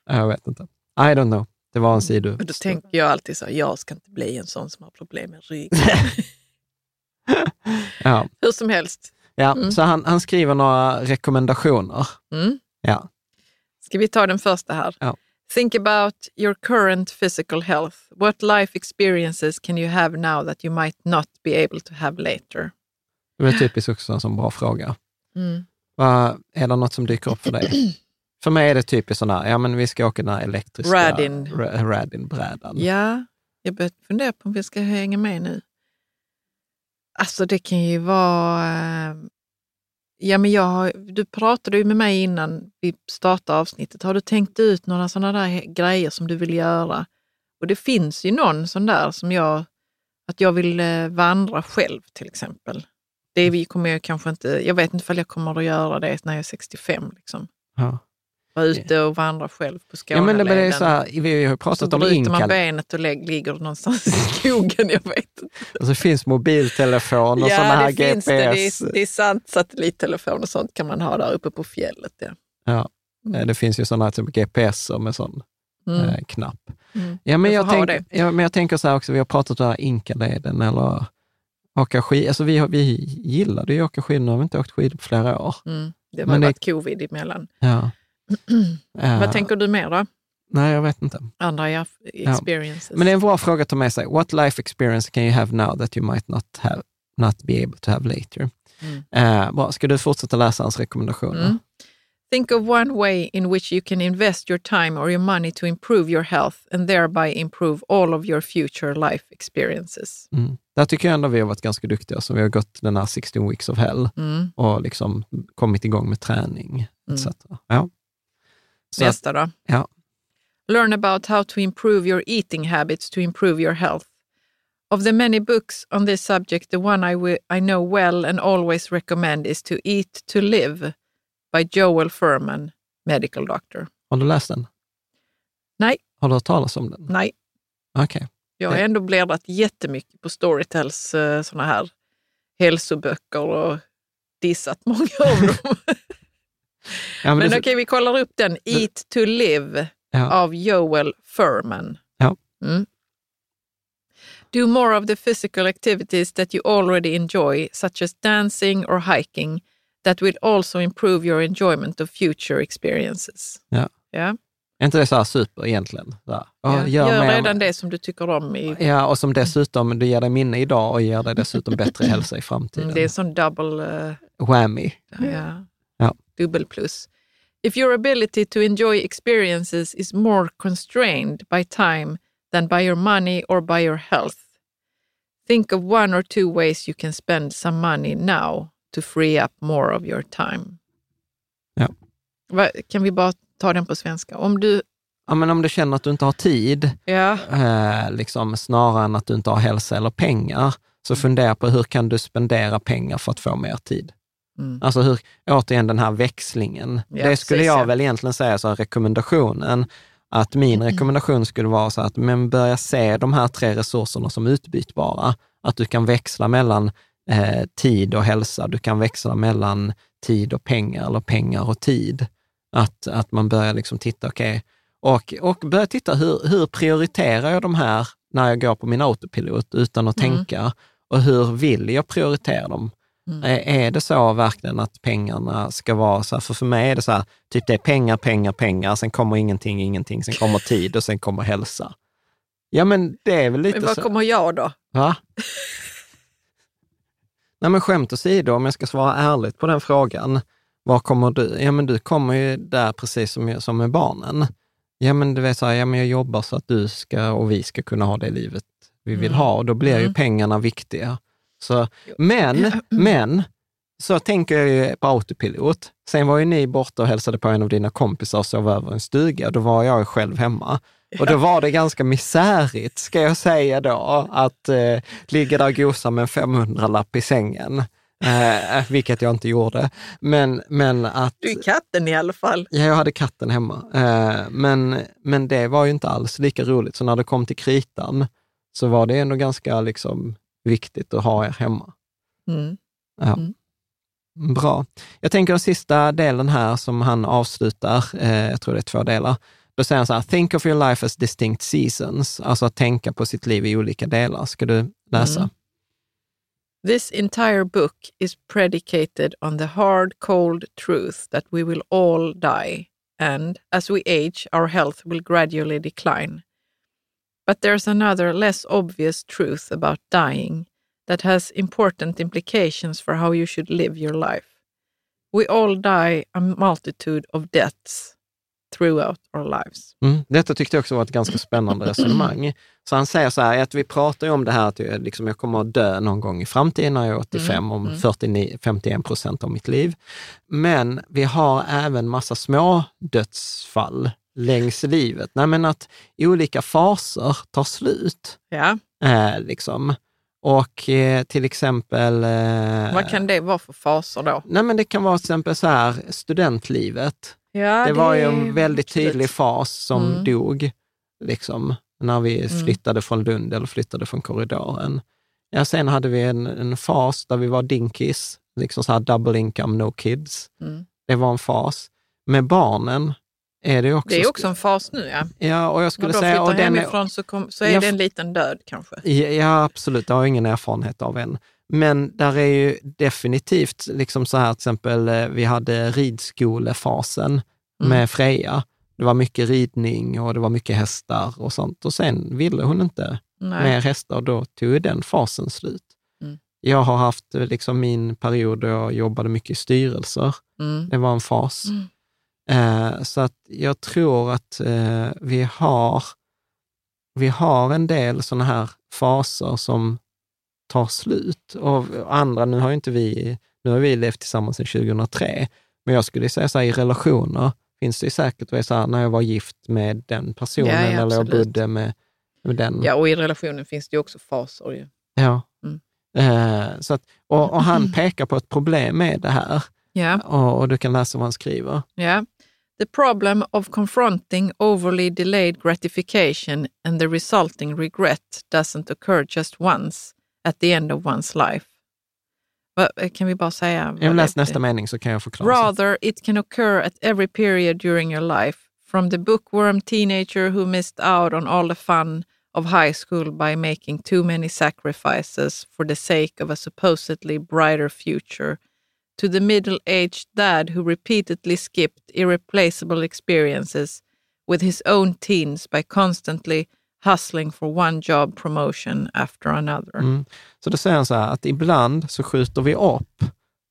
Jag vet inte. I don't know. Det var en sido.
Och då tänker jag alltid så, jag ska inte bli en sån som har problem med rygg.
Ja,
Hur som helst.
ja.
Mm.
så han, han skriver några rekommendationer.
Mm.
Ja.
Ska vi ta den första här?
Ja.
Think about your current physical health. What life experiences can you have now that you might not be able to have later?
Det är typiskt också en sån bra fråga.
Mm.
Vad, är det något som dyker upp för dig? för mig är det typiskt sån här, ja men vi ska åka den här elektriska
Radin.
Ra- Radin-brädan.
Ja, Jag börjar fundera på om vi ska hänga med nu. Alltså det kan ju vara... Ja, men jag, har- du pratade ju med mig innan vi startade avsnittet. Har du tänkt ut några sådana där grejer som du vill göra? Och det finns ju någon sån där som jag... Att jag vill eh, vandra själv till exempel. Det kommer jag kanske inte... Jag vet inte ifall jag kommer att göra det när jag är 65. Liksom.
Ja.
Vara ute och vandra själv på
Ja,
Skåneleden.
men det, det är så här, vi har ju
så
pratat om
bryter man
inkall.
benet och ligger någonstans i skogen. Jag vet inte.
Alltså, det finns mobiltelefon och
ja,
sådana här
det finns det. Det
GPS.
är, det är sant. Satellittelefon och sånt kan man ha där uppe på fjället. Ja.
Ja. Eh, Det finns ju sådana typ GPS med sån
Mm.
eh, knapp.
Mm.
Ja, men
Jag
jag, tänk, ja, men jag tänker så här också, vi har pratat om Inkaleden eller åka skidor. Alltså vi, vi gillade ju att åka skidor, nu har vi inte åkt skidor på flera år.
Mm. Det har
Men det-
varit covid emellan.
Ja. Eh,
Vad tänker du mer då?
Nej, jag vet inte.
Andra experiences?
Men det är en bra fråga att ta med sig. What life experience can you have now that you might not, have, not be able to have later?
Mm.
Bra. Ska du fortsätta läsa hans rekommendationer?
Mm. Think of one way in which you can invest your time or your money to improve your health and thereby improve all of your future life experiences.
Mm. Där tycker jag ändå vi har varit ganska duktiga. Så vi har gått den här 16 weeks of hell
Mm.
och liksom kommit igång med träning etc. Ja.
Nästa då.
ja.
Learn about how to improve your eating habits to improve your health. Of the many books on this subject, the one I, I know well and always recommend is To Eat to Live by Joel Furman, medical doctor.
Har du läst den?
Nej,
Har du hört talas om den?
nej.
Okej.
Jag har ändå bläddrat jättemycket på Storytels eh, såna här hälsoböcker och dissat många av dem.
Ja,
Men
det-
okej, vi kollar upp den. Eat to Live
ja.
av Joel Furman.
Ja.
Mm. Do more of the physical activities that you already enjoy, such as dancing or hiking, that will also improve your enjoyment of future experiences.
Ja.
Ja.
Är inte det så här super egentligen? Här,
Ja. Gör,
mer-
redan det som du tycker om. I,
Ja, och som dessutom, du ger dig minne idag och ger dig dessutom bättre hälsa i framtiden.
Mm, det är en sån double... eh,
Whammy.
Ja. Dubbel plus. If your ability to enjoy experiences is more constrained by time than by your money or by your health, think of one or two ways you can spend some money now to free up more of your time.
Ja.
Va, kan vi bara ta den på svenska? Om du...
Ja, men om du känner att du inte har tid,
Ja.
eh, liksom, snarare än att du inte har hälsa eller pengar, så fundera på hur kan du spendera pengar för att få mer tid?
Mm.
Alltså hur, återigen den här växlingen.
Ja,
det skulle
precis,
jag
ja.
väl egentligen säga så här, rekommendationen, att min rekommendation skulle vara så att men börja se de här tre resurserna som utbytbara. Att du kan växla mellan eh, tid och hälsa, du kan växla mellan tid och pengar eller pengar och tid. Att, att man börjar liksom titta, okej, och, och börja titta hur, hur prioriterar jag de här när jag går på min autopilot utan att
Mm.
tänka? Och hur vill jag prioritera dem?
Mm.
Är, det så verkligen att pengarna ska vara så här, för för mig är det så här, typ det är pengar, pengar, pengar, sen kommer ingenting, ingenting, sen kommer tid och sen kommer hälsa. Ja men det är väl lite
Men vad
så.
kommer jag då?
Va? Nej men skämt åsido, om jag ska svara ärligt på den frågan, var kommer du? Ja men du kommer ju där precis som, som med barnen. Ja men du vet så här, ja men jag jobbar så att du ska och vi ska kunna ha det livet vi vill
Mm.
ha och då blir ju
Mm.
pengarna viktiga. Så, men, men, så tänker jag ju på autopilot. Sen var ju ni borta och hälsade på en av dina kompisar och sov över en stuga. Då var jag själv hemma. Och då var det ganska misärigt, ska jag säga då, att eh, ligga där och gosa med en 500-lapp i sängen. Eh, vilket jag inte gjorde. Men, men att...
Du är katten i alla fall.
Ja, jag hade katten hemma. Eh, men, men det var ju inte alls lika roligt. Så när det kom till kritan så var det ändå ganska liksom, viktigt att ha er hemma.
Mm.
Ja.
Mm.
Bra. Jag tänker den sista delen här som han avslutar, eh, jag tror det är två delar. Då säger han så här, think of your life as distinct seasons, alltså att tänka på sitt liv i olika delar. Ska du läsa?
Mm. This entire book is predicated on the hard, cold truth that we will all die, and as we age, our health will gradually decline. But there's another, less obvious truth about dying that has important implications for how you should live your life. We all die a multitude of deaths. throughout our lives.
Mm. Detta tyckte jag också var ett ganska spännande resonemang. Så han säger så här, att vi pratar ju om det här att jag, liksom, jag kommer att dö någon gång i framtiden när jag är 85,
Mm.
om 49, 51 procent av mitt liv. Men vi har även massa små dödsfall längs livet. Nej, men att olika faser tar slut.
Ja,
Eh, liksom. Och eh, till exempel... Eh,
vad kan det vara för faser då?
Nej, men det kan vara till exempel så här, studentlivet.
Ja,
Det var ju en väldigt
absolut.
tydlig fas som
Mm.
dog, liksom, när vi
Mm.
flyttade från Lund eller flyttade från korridoren. Ja, sen hade vi en, en fas där vi var dinkis, liksom så här double income, no kids.
Mm.
Det var en fas. Med barnen är det också...
Det är också en fas nu, ja.
Ja, och jag
När
skulle
de
säga...
flyttar
Och den är,
hemifrån så, kom, så är
Jag
det en liten död kanske.
Ja, Ja, absolut. Det har jag ingen erfarenhet av än. Men där är ju definitivt liksom så här, till exempel, eh, vi hade ridskolefasen
Mm.
med Freja. Det var mycket ridning och det var mycket hästar och sånt. Och sen ville hon inte
Nej.
mer hästar och då tog den fasen slut.
Mm.
Jag har haft eh, liksom min period då jag jobbade mycket i styrelser.
Mm.
Det var en fas.
Mm.
Eh, så att jag tror att eh, vi, har, vi har en del sådana här faser som tar slut. Och andra, nu har inte vi, nu har vi levt tillsammans sedan 2003, men jag skulle säga så här, i relationer finns det säkert, vad jag sa, när jag var gift med den personen
Ja, ja,
eller jag bodde med, med den.
Ja, och i relationen finns det ju också faser. Ju.
Ja.
Mm.
Eh, så att, och, och han pekar på ett problem med det här
Ja.
och, och du kan läsa vad han skriver.
Yeah. The problem of confronting overly delayed gratification and the resulting regret doesn't occur just once at the end of one's life. Va- eh, Kan vi bara säga? vad
Jag läser
det-
nästa mening så kan jag förklara.
Rather, it can occur at every period during your life, from the bookworm teenager who missed out on all the fun of high school by making too many sacrifices for the sake of a supposedly brighter future, to the middle aged dad who repeatedly skipped irreplaceable experiences with his own teens by constantly hustling for one job promotion after another.
Mm. Så då säger han så här att ibland så skjuter vi upp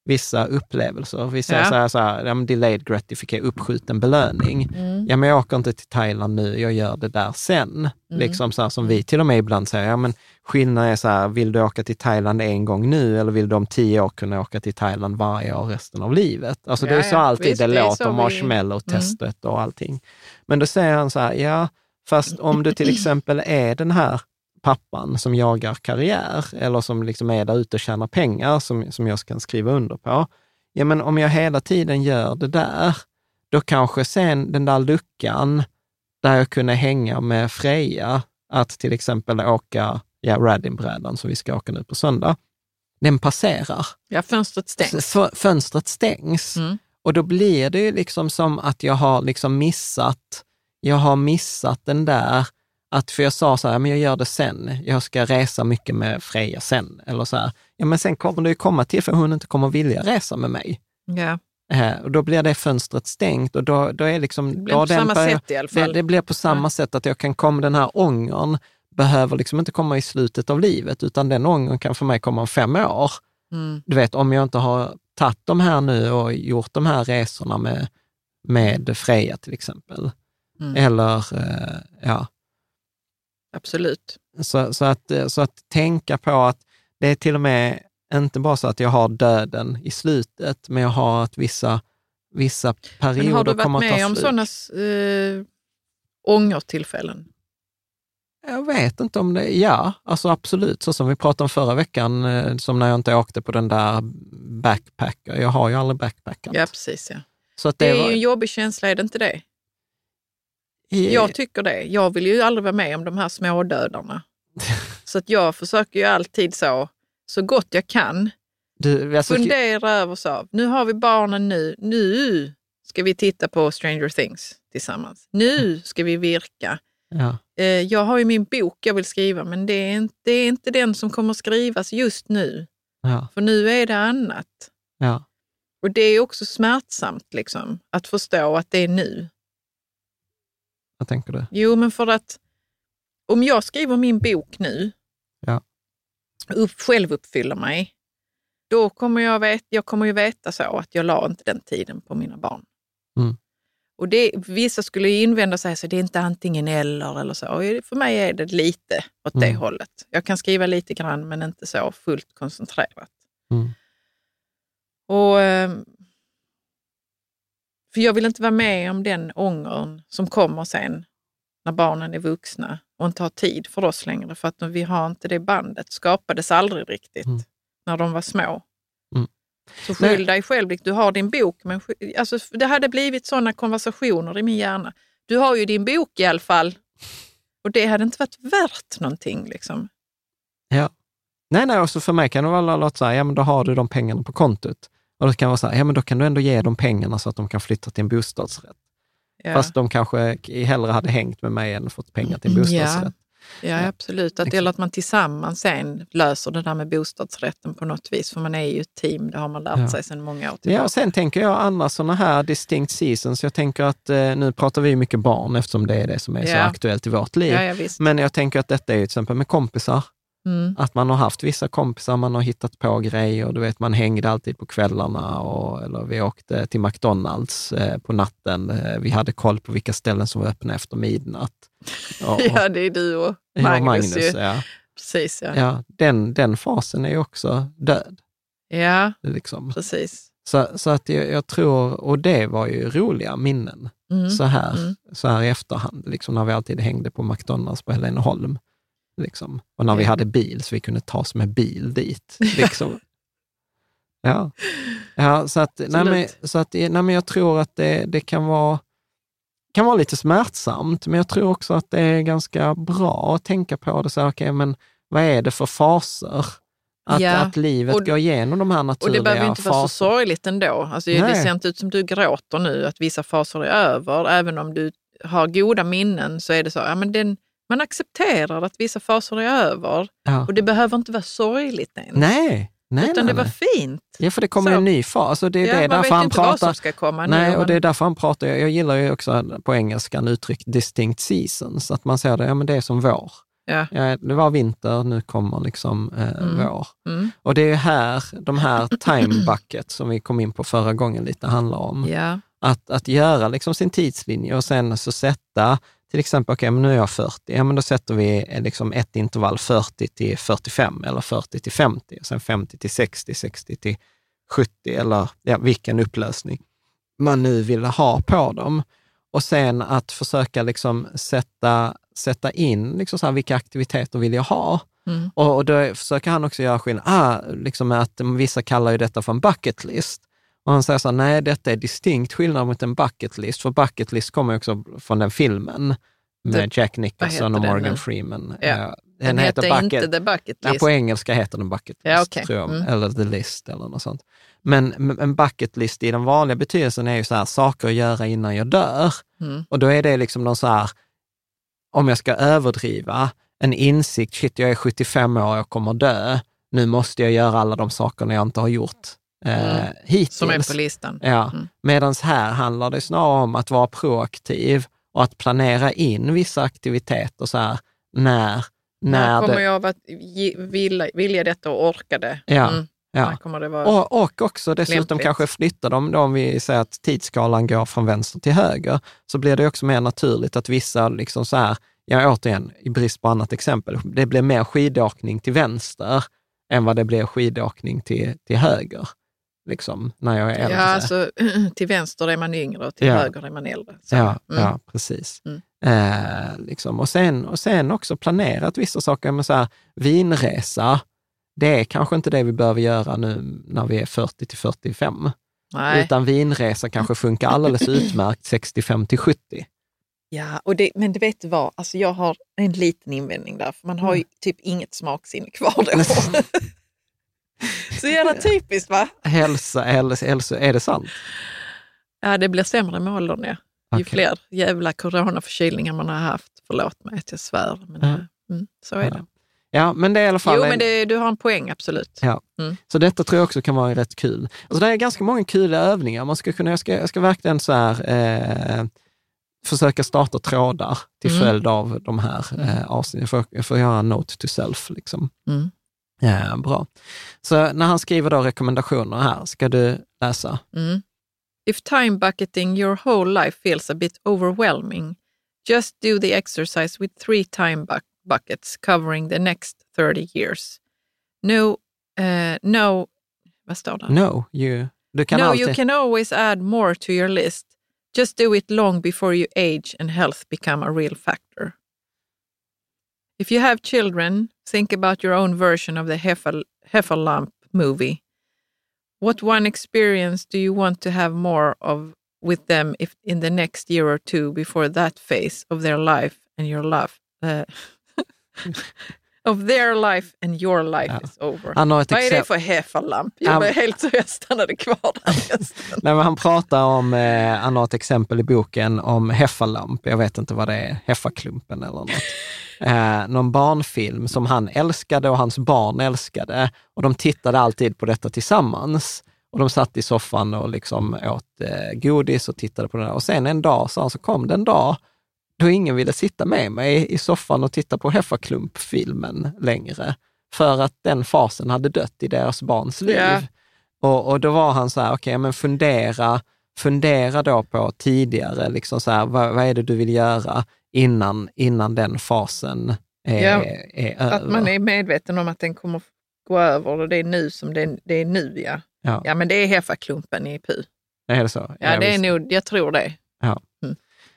vissa upplevelser. Vi säger
Ja.
så här, så här ja, delayed gratification, uppskjuten belöning. Ja, men jag åker inte till Thailand nu, jag gör det där sen. Liksom så här som vi till och med ibland säger, ja men skillnaden är så här, vill du åka till Thailand en gång nu eller vill du om tio år kunna åka till Thailand varje år resten av livet? Alltså det
Ja,
är så
ja.
alltid
Visst,
det
det
låter,
vi-
marshmallow-testet och allting. Men då säger han så här, ja, fast om du till exempel är den här pappan som jagar karriär eller som liksom är där ute och tjänar pengar, som, som jag kan skriva under på. Ja, men om jag hela tiden gör det där, då kanske sen den där luckan där jag kunde hänga med Freja, att till exempel åka ja, Radinbrädan som vi ska åka nu på söndag, den passerar.
Ja, fönstret stängs.
F- fönstret stängs.
Mm.
Och då blir det ju liksom som att jag har liksom missat, jag har missat den där, att för jag sa så här, men jag gör det sen, jag ska resa mycket med Freja sen, eller så här. Ja, men sen kommer det ju komma till för hon inte kommer vilja resa med mig.
Ja.
Eh, och då blir det fönstret stängt och då, då är liksom...
Det blir på samma
börjar-
sätt i alla fall.
Det, det blir på samma
Ja.
sätt att jag kan komma, den här ångern behöver liksom inte komma i slutet av livet, utan den ångern kan för mig komma om fem år.
Mm.
Du vet, om jag inte har tagit de här nu och gjort de här resorna med, med Freja till exempel.
Mm.
Eller, eh, ja,
Absolut.
så, så, att, eh, så att tänka på att det är till och med inte bara så att jag har döden i slutet, men jag har att vissa, vissa perioder
Men har du
kommer
varit
att ta
med om
slut.
sådana eh, ångertillfällen?
Jag vet inte om det, ja, alltså absolut, så som vi pratade om förra veckan, eh, som när jag inte åkte på den där backpacker. Jag har ju aldrig backpackat.
Ja, precis. Ja.
Så att
Det
det,
är
var,
ju en jobbig känsla, är det inte det?
I-
Jag tycker det. Jag vill ju aldrig vara med om de här smådödarna. Så att jag försöker ju alltid så, så gott jag kan,
du, alltså,
fundera över så, nu har vi barnen nu, nu ska vi titta på Stranger Things tillsammans. Nu ska vi virka.
ja,
Eh, Jag har ju min bok jag vill skriva, men det är inte, det är inte den som kommer skrivas just nu.
ja,
För nu är det annat.
ja,
Och det är också smärtsamt liksom, att förstå att det är nu.
Vad tänker du?
Jo, men för att om jag skriver min bok nu,
Ja.
upp, själv uppfyller mig, då kommer jag, vet, jag kommer ju veta så att jag la inte den tiden på mina barn.
Mm.
Och det, vissa skulle ju invända sig så det är inte antingen eller eller så. Och för mig är det lite åt det
Mm.
hållet. Jag kan skriva lite grann men inte så fullt koncentrerat.
Mm.
Och, ehm, för jag vill inte vara med om den ångern som kommer sen när barnen är vuxna och inte har tid för oss längre. För att vi har inte det bandet. skapades aldrig riktigt
Mm.
när de var små.
Mm.
Så
Nej.
skyll dig själv. Du har din bok. Men alltså, det hade blivit sådana konversationer i min hjärna. Du har ju din bok i alla fall. Och det hade inte varit värt någonting. Liksom.
Ja. Nej, nej, och så för mig kan det vara låta så här, ja men då har du de pengarna på kontot. Och då kan det vara så här, ja men då kan du ändå ge dem pengarna så att de kan flytta till en bostadsrätt.
Ja.
Fast de kanske hellre hade hängt med mig än fått pengar till en bostadsrätt.
Ja, absolut. Att, eller att man tillsammans sen löser det där med bostadsrätten på något vis. För man är ju ett team, det har man lärt
Ja.
sig sedan många år
Ja,
tillbaka.
och sen tänker jag andra sådana här distinct seasons. Jag tänker att eh, nu pratar vi mycket barn eftersom det är det som är så
Ja.
aktuellt i vårt liv.
ja, ja.
Men jag tänker att detta är ju till exempel med kompisar.
Mm.
Att man har haft vissa kompisar, man har hittat på grejer. Du vet, man hängde alltid på kvällarna och, eller vi åkte till McDonalds eh, på natten. Eh, vi hade koll på vilka ställen som var öppna efter midnatt. Och,
Ja, det är du och
ja,
Magnus.
Magnus
ju.
ja.
Precis, ja.
Ja, den, den fasen är ju också död.
Ja,
Liksom.
precis.
Så, så att jag, jag tror, och det var ju roliga minnen
Mm.
så, här,
Mm.
så här i efterhand, liksom när vi alltid hängde på McDonalds på Heleneholm. Liksom. Och när vi hade bil så vi kunde ta oss med bil dit. Liksom. ja. ja, så att, nej, men, så att nej, men jag tror att det, det kan vara kan vara lite smärtsamt, men jag tror också att det är ganska bra att tänka på det. Så här, okay, men vad är det för faser? Att,
Ja,
att livet
och-
går igenom de här
Och
naturliga
det behöver inte vara så
faserna.
sorgligt ändå. Alltså, det ser inte ut som du gråter nu, att vissa faser är över. Även om du har goda minnen så är det så, ja, men den, man accepterar att vissa faser är över.
Ja.
Och det behöver inte vara sorgligt ens.
Nej, nej,
utan
nej,
det var fint.
Ja, för det kommer
Så.
en ny fas och det är
Ja,
det
man
därför
vet
han
inte vad
pratar.
som ska komma nu.
Nej, och det är därför han pratar. Jag, gillar ju också på engelskan uttryck distinct seasons, att man säger det, ja men det är som vår.
Ja.
Ja, det var vinter, nu kommer liksom eh,
Mm.
vår.
Mm.
Och det är här de här time bucket som vi kom in på förra gången lite handlar om.
Ja.
Att, att göra liksom sin tidslinje och sen så sätta, till exempel, okej, men nu är jag 40, ja men då sätter vi eh, liksom ett intervall 40 till 45 eller 40 till 50 och sen 50 till 60, 60 till 70 eller ja, vilken upplösning man nu vill ha på dem. Och sen att försöka liksom sätta, sätta in liksom så här, vilka aktiviteter vill jag ha?
Mm.
Och, och då försöker han också göra skillnad, ah, liksom att vissa kallar ju detta för en bucket list. Och han säger så här, nej detta är distinkt skillnad mot en bucket list, för bucket list kommer också från den filmen med
Det-
Jack Nicholson och
heter den
Morgan
nu?
Freeman.
Ja.
Eh,
Den, heter inte The Bucket
Nej,
List.
på engelska heter den bucket list,
Ja, okej.
tror jag.
Mm.
Eller the list eller något sånt. Men men en bucket list i den vanliga betydelsen är ju så här, saker att göra innan jag dör.
Mm.
Och då är det liksom någon så här, om jag ska överdriva, en insikt, shit jag är 75 år, jag kommer dö, nu måste jag göra alla de sakerna jag inte har gjort eh,
Mm.
hittills.
Som är på listan.
Ja,
Mm.
medan här handlar det snarare om att vara proaktiv och att planera in vissa aktiviteter så här, när,
När
när
kommer
det...
jag att vilja, vilja detta och orka det?
Ja,
Mm.
ja. Och, och också dessutom
Lämpligt.
kanske flytta dem, då om vi säger att tidsskalan går från vänster till höger, så blir det också mer naturligt att vissa, liksom så här, ja återigen, i brist på annat exempel, det blir mer skidåkning till vänster än vad det blir skidåkning till, till höger, liksom, när jag är äldre.
Ja, alltså, till vänster är man yngre och till
Ja.
höger är man äldre. Så,
Ja,
mm.
ja precis.
Mm.
Eh, liksom. och, sen, och sen också planerat vissa saker, med så här, vinresa, det är kanske inte det vi behöver göra nu när vi är 40 till 45.
Nej.
Utan vinresa kanske funkar alldeles utmärkt 65 till 70.
Ja, och det, men det vet du vad, alltså jag har en liten invändning där, för man har
Mm.
ju typ inget smaksinne kvar då. Så jävla typiskt va?
Hälsa, hälsa, hälsa, är det sant?
Ja, det blir sämre med åldern ja. Ju
Okej.
fler jävla coronaförkylningar man har haft. Förlåt mig att jag svär, men eh, mm, så är
Ja.
det.
Ja, men det är i alla fall...
Jo,
en-
men det, du har en poäng, absolut.
Ja.
Mm.
Så detta tror jag också kan vara rätt kul. Alltså det är ganska många kul övningar. Man ska kunna, jag, ska, jag ska verkligen så här, eh, försöka starta trådar till
Mm.
följd av de här eh, avsnitten. Jag får, jag får göra en note to self. Liksom. Ja, bra. Så när han skriver då rekommendationer här, ska du läsa?
Mm. If time bucketing your whole life feels a bit overwhelming, just do the exercise with three time buck- buckets covering the next 30 years. No, uh, no, vad står det?
No, you, du kan
no,
alltid...
you can always add more to your list. Just do it long before you age and health become a real factor. If you have children, think about your own version of the Heffalump movie. What one experience do you want to have more of with them if in the next year or two before that phase of their life and your life uh, of their life and your life
Ja.
is over?
Han har ett
Vad är det för Heffalump? Jag
men-
helt så jag stannade kvar där.
Nej, men han pratar om, eh, han har ett exempel i boken om Heffalamp, jag vet inte vad det är, Heffaklumpen eller något. Eh, någon barnfilm som han älskade och hans barn älskade och de tittade alltid på detta tillsammans. Och de satt i soffan och liksom åt eh, godis och tittade på det där. Och sen en dag, han, så kom det en dag då ingen ville sitta med mig i soffan och titta på Heffaklump-filmen längre. För att den fasen hade dött i deras barns liv.
Ja.
Och, och då var han så här, okej, men fundera, fundera då på tidigare, liksom så här, vad, vad är det du vill göra innan, innan den fasen är,
Ja,
är över?
Att man är medveten om att den kommer gå över och det är nu som det, det är nu ja.
Ja,
Ja men det är Heffaklumpen i PU.
är det så?
Ja, det är nog, jag tror det.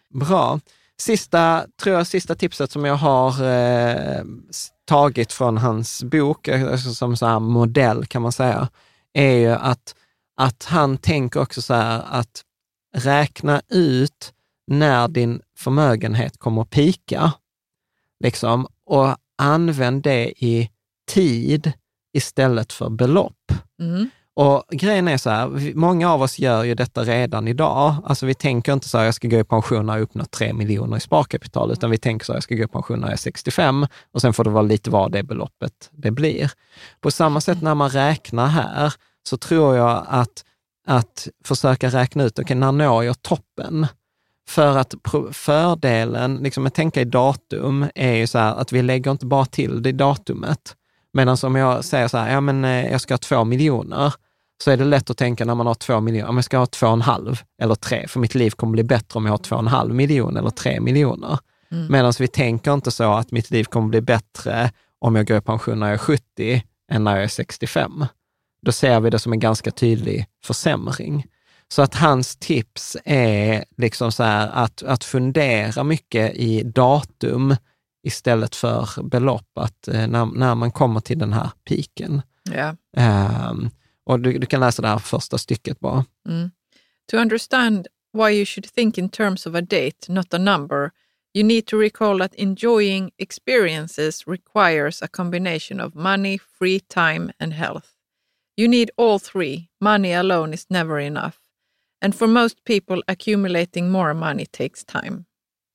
Bra. Sista, tror jag, sista tipset som jag har eh, tagit från hans bok, eh, alltså som så här modell kan man säga, är ju att, att han tänker också så här att räkna ut när din förmögenhet kommer att pika. Liksom, och använd det i tid istället för belopp.
Mm.
Och grejen är så här, många av oss gör ju detta redan idag. Alltså vi tänker inte så här, jag ska gå i pension när jag uppnått 3 miljoner i sparkapital, utan vi tänker så här, jag ska gå i pension när jag är 65 och sen får det vara lite vad det beloppet det blir. På samma sätt när man räknar här, så tror jag att, att försöka räkna ut, okej, när når jag toppen? För att fördelen, liksom att tänka i datum, är ju så här att vi lägger inte bara till det i datumet. Medan om jag säger så här, ja men eh, jag ska ha två miljoner, så är det lätt att tänka när man har två miljoner, om jag ska ha två och en halv eller tre, för mitt liv kommer bli bättre om jag har två och en halv miljon eller tre miljoner.
Mm.
Medan vi tänker inte så att mitt liv kommer bli bättre om jag går i pension när jag är 70 än när jag är 65. Då ser vi det som en ganska tydlig försämring. Så att hans tips är liksom så här att, att fundera mycket i datum istället för belopp, att eh, när, när man kommer till den här piken.
Ja.
Ehm, och du, du kan läsa det här första stycket bara.
Mm. To understand why you should think in terms of a date, not a number, you need to recall that enjoying experiences requires a combination of money, free time, and health. You need all three. Money alone is never enough. And for most people, accumulating more money takes time.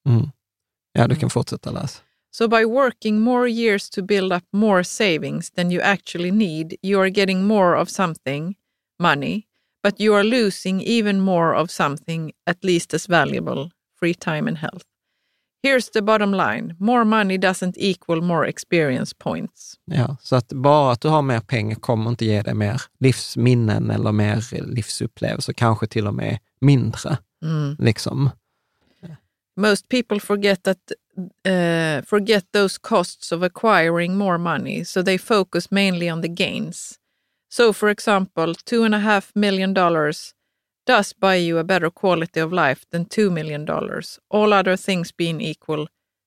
Mm. Ja, du kan fortsätta läsa.
So, by working more years to build up more savings than you actually need, you are getting more of something, money, but you are losing even more of something at least as valuable, free time and health. Here's the bottom line more money doesn't equal more experience points.
Ja, så att bara att du har mer pengar kommer inte ge dig mer livsminnen eller mer livsupplevelser, kanske till och med mindre. Liksom.
Most people forget that uh, forget those costs of acquiring more money, so they focus mainly on the gains. So, for example, two and a half million dollars does buy you a better quality of life than two million dollars. All other things being equal,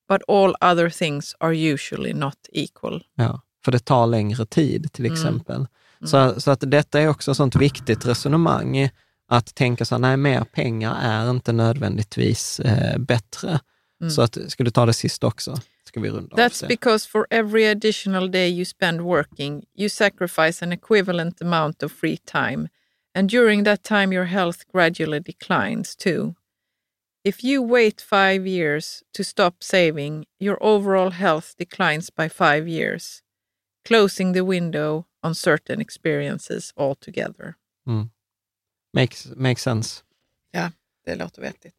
but all other things are usually not equal.
Ja, för det tar längre tid till exempel. Så, så att detta är också ett sånt viktigt resonemang, att tänka så här, nej, mer pengar är inte nödvändigtvis eh, bättre. Så att, ska du ta det sist också? Ska vi runda
That's because for every additional day you spend working, you sacrifice an equivalent amount of free time. And during that time, your health gradually declines too. If you wait five years to stop saving, your overall health declines by five years, closing the window on certain experiences altogether.
Makes, makes sense.
Ja, det låter vettigt.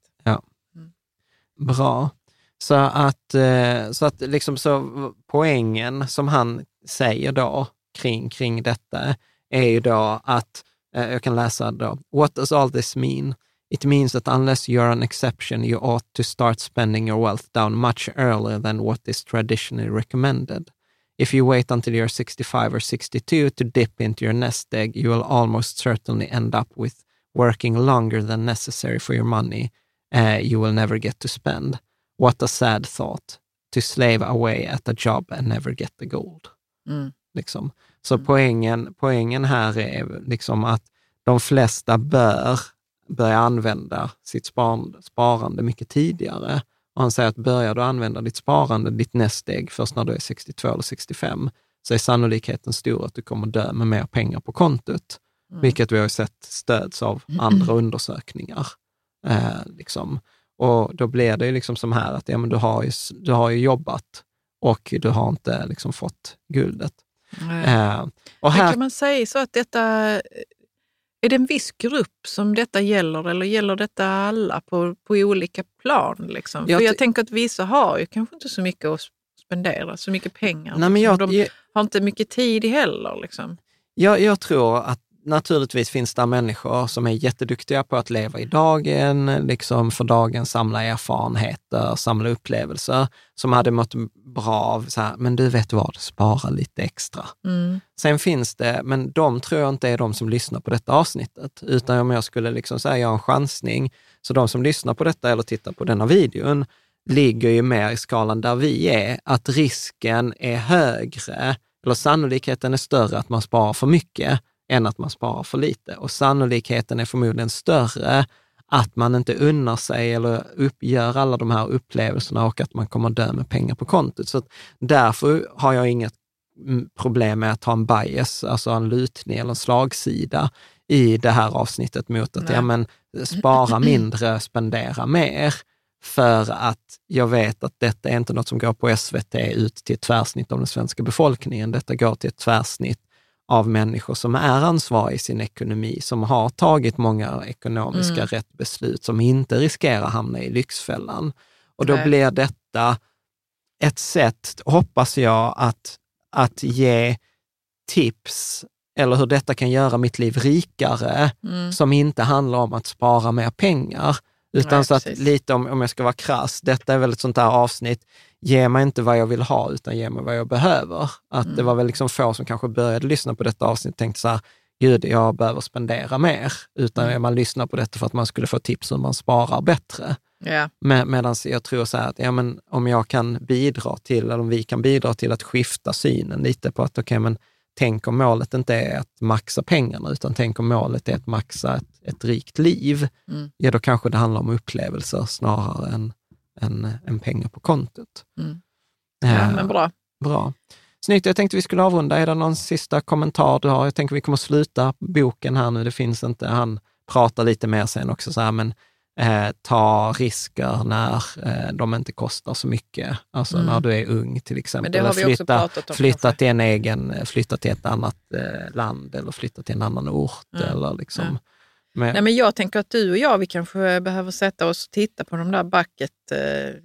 Bra. Så att, eh, så att liksom så poängen som han säger då kring, kring detta är ju då att eh, jag kan läsa då. What does all this mean? It means that unless you're an exception, you ought to start spending your wealth down much earlier than what is traditionally recommended. If you wait until you're 65 or 62 to dip into your nest egg, you will almost certainly end up with working longer than necessary for your money uh, you will never get to spend. What a sad thought, to slave away at a job and never get the gold.
Mm.
Liksom. Så poängen, poängen här är liksom att de flesta bör börja använda sitt sparande mycket tidigare. Och han säger att börjar du använda ditt sparande, ditt näststeg, först när du är 62 eller 65, så är sannolikheten stor att du kommer dö med mer pengar på kontot. Mm. Vilket vi har sett stöds av andra undersökningar. Eh, liksom. Och då blir det ju liksom som här att ja, men du, har ju, du har ju jobbat och du har inte liksom fått guldet.
Eh, och här, kan man säga så att detta, är det en viss grupp som detta gäller eller gäller detta alla på, på olika plan? Liksom? Jag För jag tänker att vissa har ju kanske inte så mycket att spendera, så mycket pengar. Nej, liksom. jag, De har inte mycket tid heller. Liksom.
Jag, jag tror att naturligtvis finns det människor som är jätteduktiga på att leva i dagen, liksom för dagen samla erfarenheter, samla upplevelser, som hade mått bra av, så här, men du vet vad, spara lite extra. Mm. Sen finns det, men de tror jag inte är de som lyssnar på detta avsnittet, utan om jag skulle liksom säga göra en chansning, så de som lyssnar på detta eller tittar på denna videon, ligger ju mer i skalan där vi är, att risken är högre, eller sannolikheten är större att man sparar för mycket än att man sparar för lite. Och sannolikheten är förmodligen större att man inte unnar sig eller uppgör alla de här upplevelserna och att man kommer dö med pengar på kontot. Så därför har jag inget mm, problem med att ha en bias, alltså en lutning eller en slagsida i det här avsnittet mot att ja, men, spara mindre, spendera mer. För att jag vet att detta är inte något som går på SVT ut till ett tvärsnitt av den svenska befolkningen. Detta går till ett tvärsnitt av människor som är ansvariga i sin ekonomi, som har tagit många ekonomiska mm. rätt beslut, som inte riskerar att hamna i Lyxfällan. Och då Nej. blir detta ett sätt, hoppas jag, att, att ge tips eller hur detta kan göra mitt liv rikare, mm. som inte handlar om att spara mer pengar. Utan Nej, så att precis. lite om, om jag ska vara krass, detta är väl ett sånt där avsnitt, ge mig inte vad jag vill ha, utan ge mig vad jag behöver. Att mm. det var väl liksom få som kanske började lyssna på detta avsnitt och tänkte så här, gud, jag behöver spendera mer, utan mm. man lyssnar på detta för att man skulle få tips hur man sparar bättre.
Yeah.
Med, Medan jag tror så att ja, men om jag kan bidra till, eller om vi kan bidra till att skifta synen lite på att, okej, okay, men tänk om målet inte är att maxa pengarna, utan tänk om målet är att maxa ett, ett rikt liv, mm. ja då kanske det handlar om upplevelser snarare än än, än pengar på kontot.
Mm. Ja, men bra.
Bra. Snyggt, jag tänkte vi skulle avrunda. Är det någon sista kommentar du har? Jag tänker vi kommer sluta boken här nu. Det finns inte, han pratar lite mer sen också, så här, men eh, ta risker när eh, de inte kostar så mycket. Alltså mm. när du är ung till exempel.
Vi flytta.
Flytta till en egen, flytta till ett annat eh, land eller flytta till en annan ort. Mm. Eller liksom, ja.
Men... Nej, men jag tänker att du och jag, vi kanske behöver sätta oss och titta på de där bucket... Eh,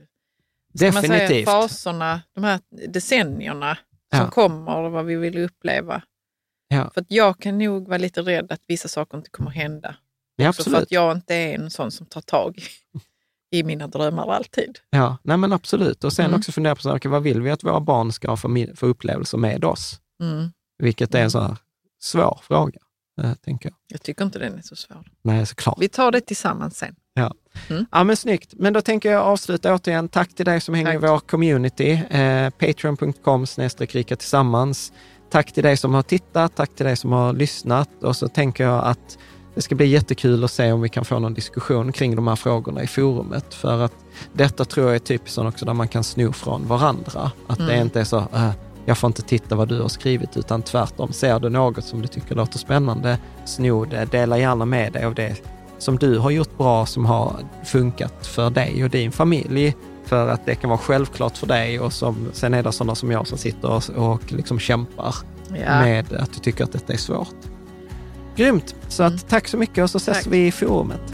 Definitivt. Säga,
faserna, de här decennierna som ja. kommer och vad vi vill uppleva.
Ja.
För jag kan nog vara lite rädd att vissa saker inte kommer hända.
Ja, absolut.
för att jag inte är en sån som tar tag i mina drömmar alltid.
Ja, nej men absolut. Och sen mm. också fundera på så vad vill vi att våra barn ska för, för upplevelser med oss?
Mm.
Vilket är en mm. så här svår fråga eh, tänker jag.
Jag tycker inte den är så svår.
Nej, såklart.
Vi tar det tillsammans sen.
Ja. Mm. ja, men snyggt. Men då tänker jag avsluta återigen. Tack till dig som hänger Tack. i vår community. Eh, Patreon.com rika tillsammans. Tack till dig som har tittat, tack till dig som har lyssnat och så tänker jag att det ska bli jättekul att se om vi kan få någon diskussion kring de här frågorna i forumet. För att detta tror jag är typiskt också där man kan sno från varandra. Att mm. det inte är så, äh, jag får inte titta vad du har skrivit, utan tvärtom. Ser du något som du tycker låter spännande, sno det, dela gärna med dig av det som du har gjort bra, som har funkat för dig och din familj. För att det kan vara självklart för dig och som, sen är det sådana som jag som sitter och, och liksom kämpar ja. med att du tycker att detta är svårt. Grymt! Så att, mm. tack så mycket och så ses tack. vi i forumet.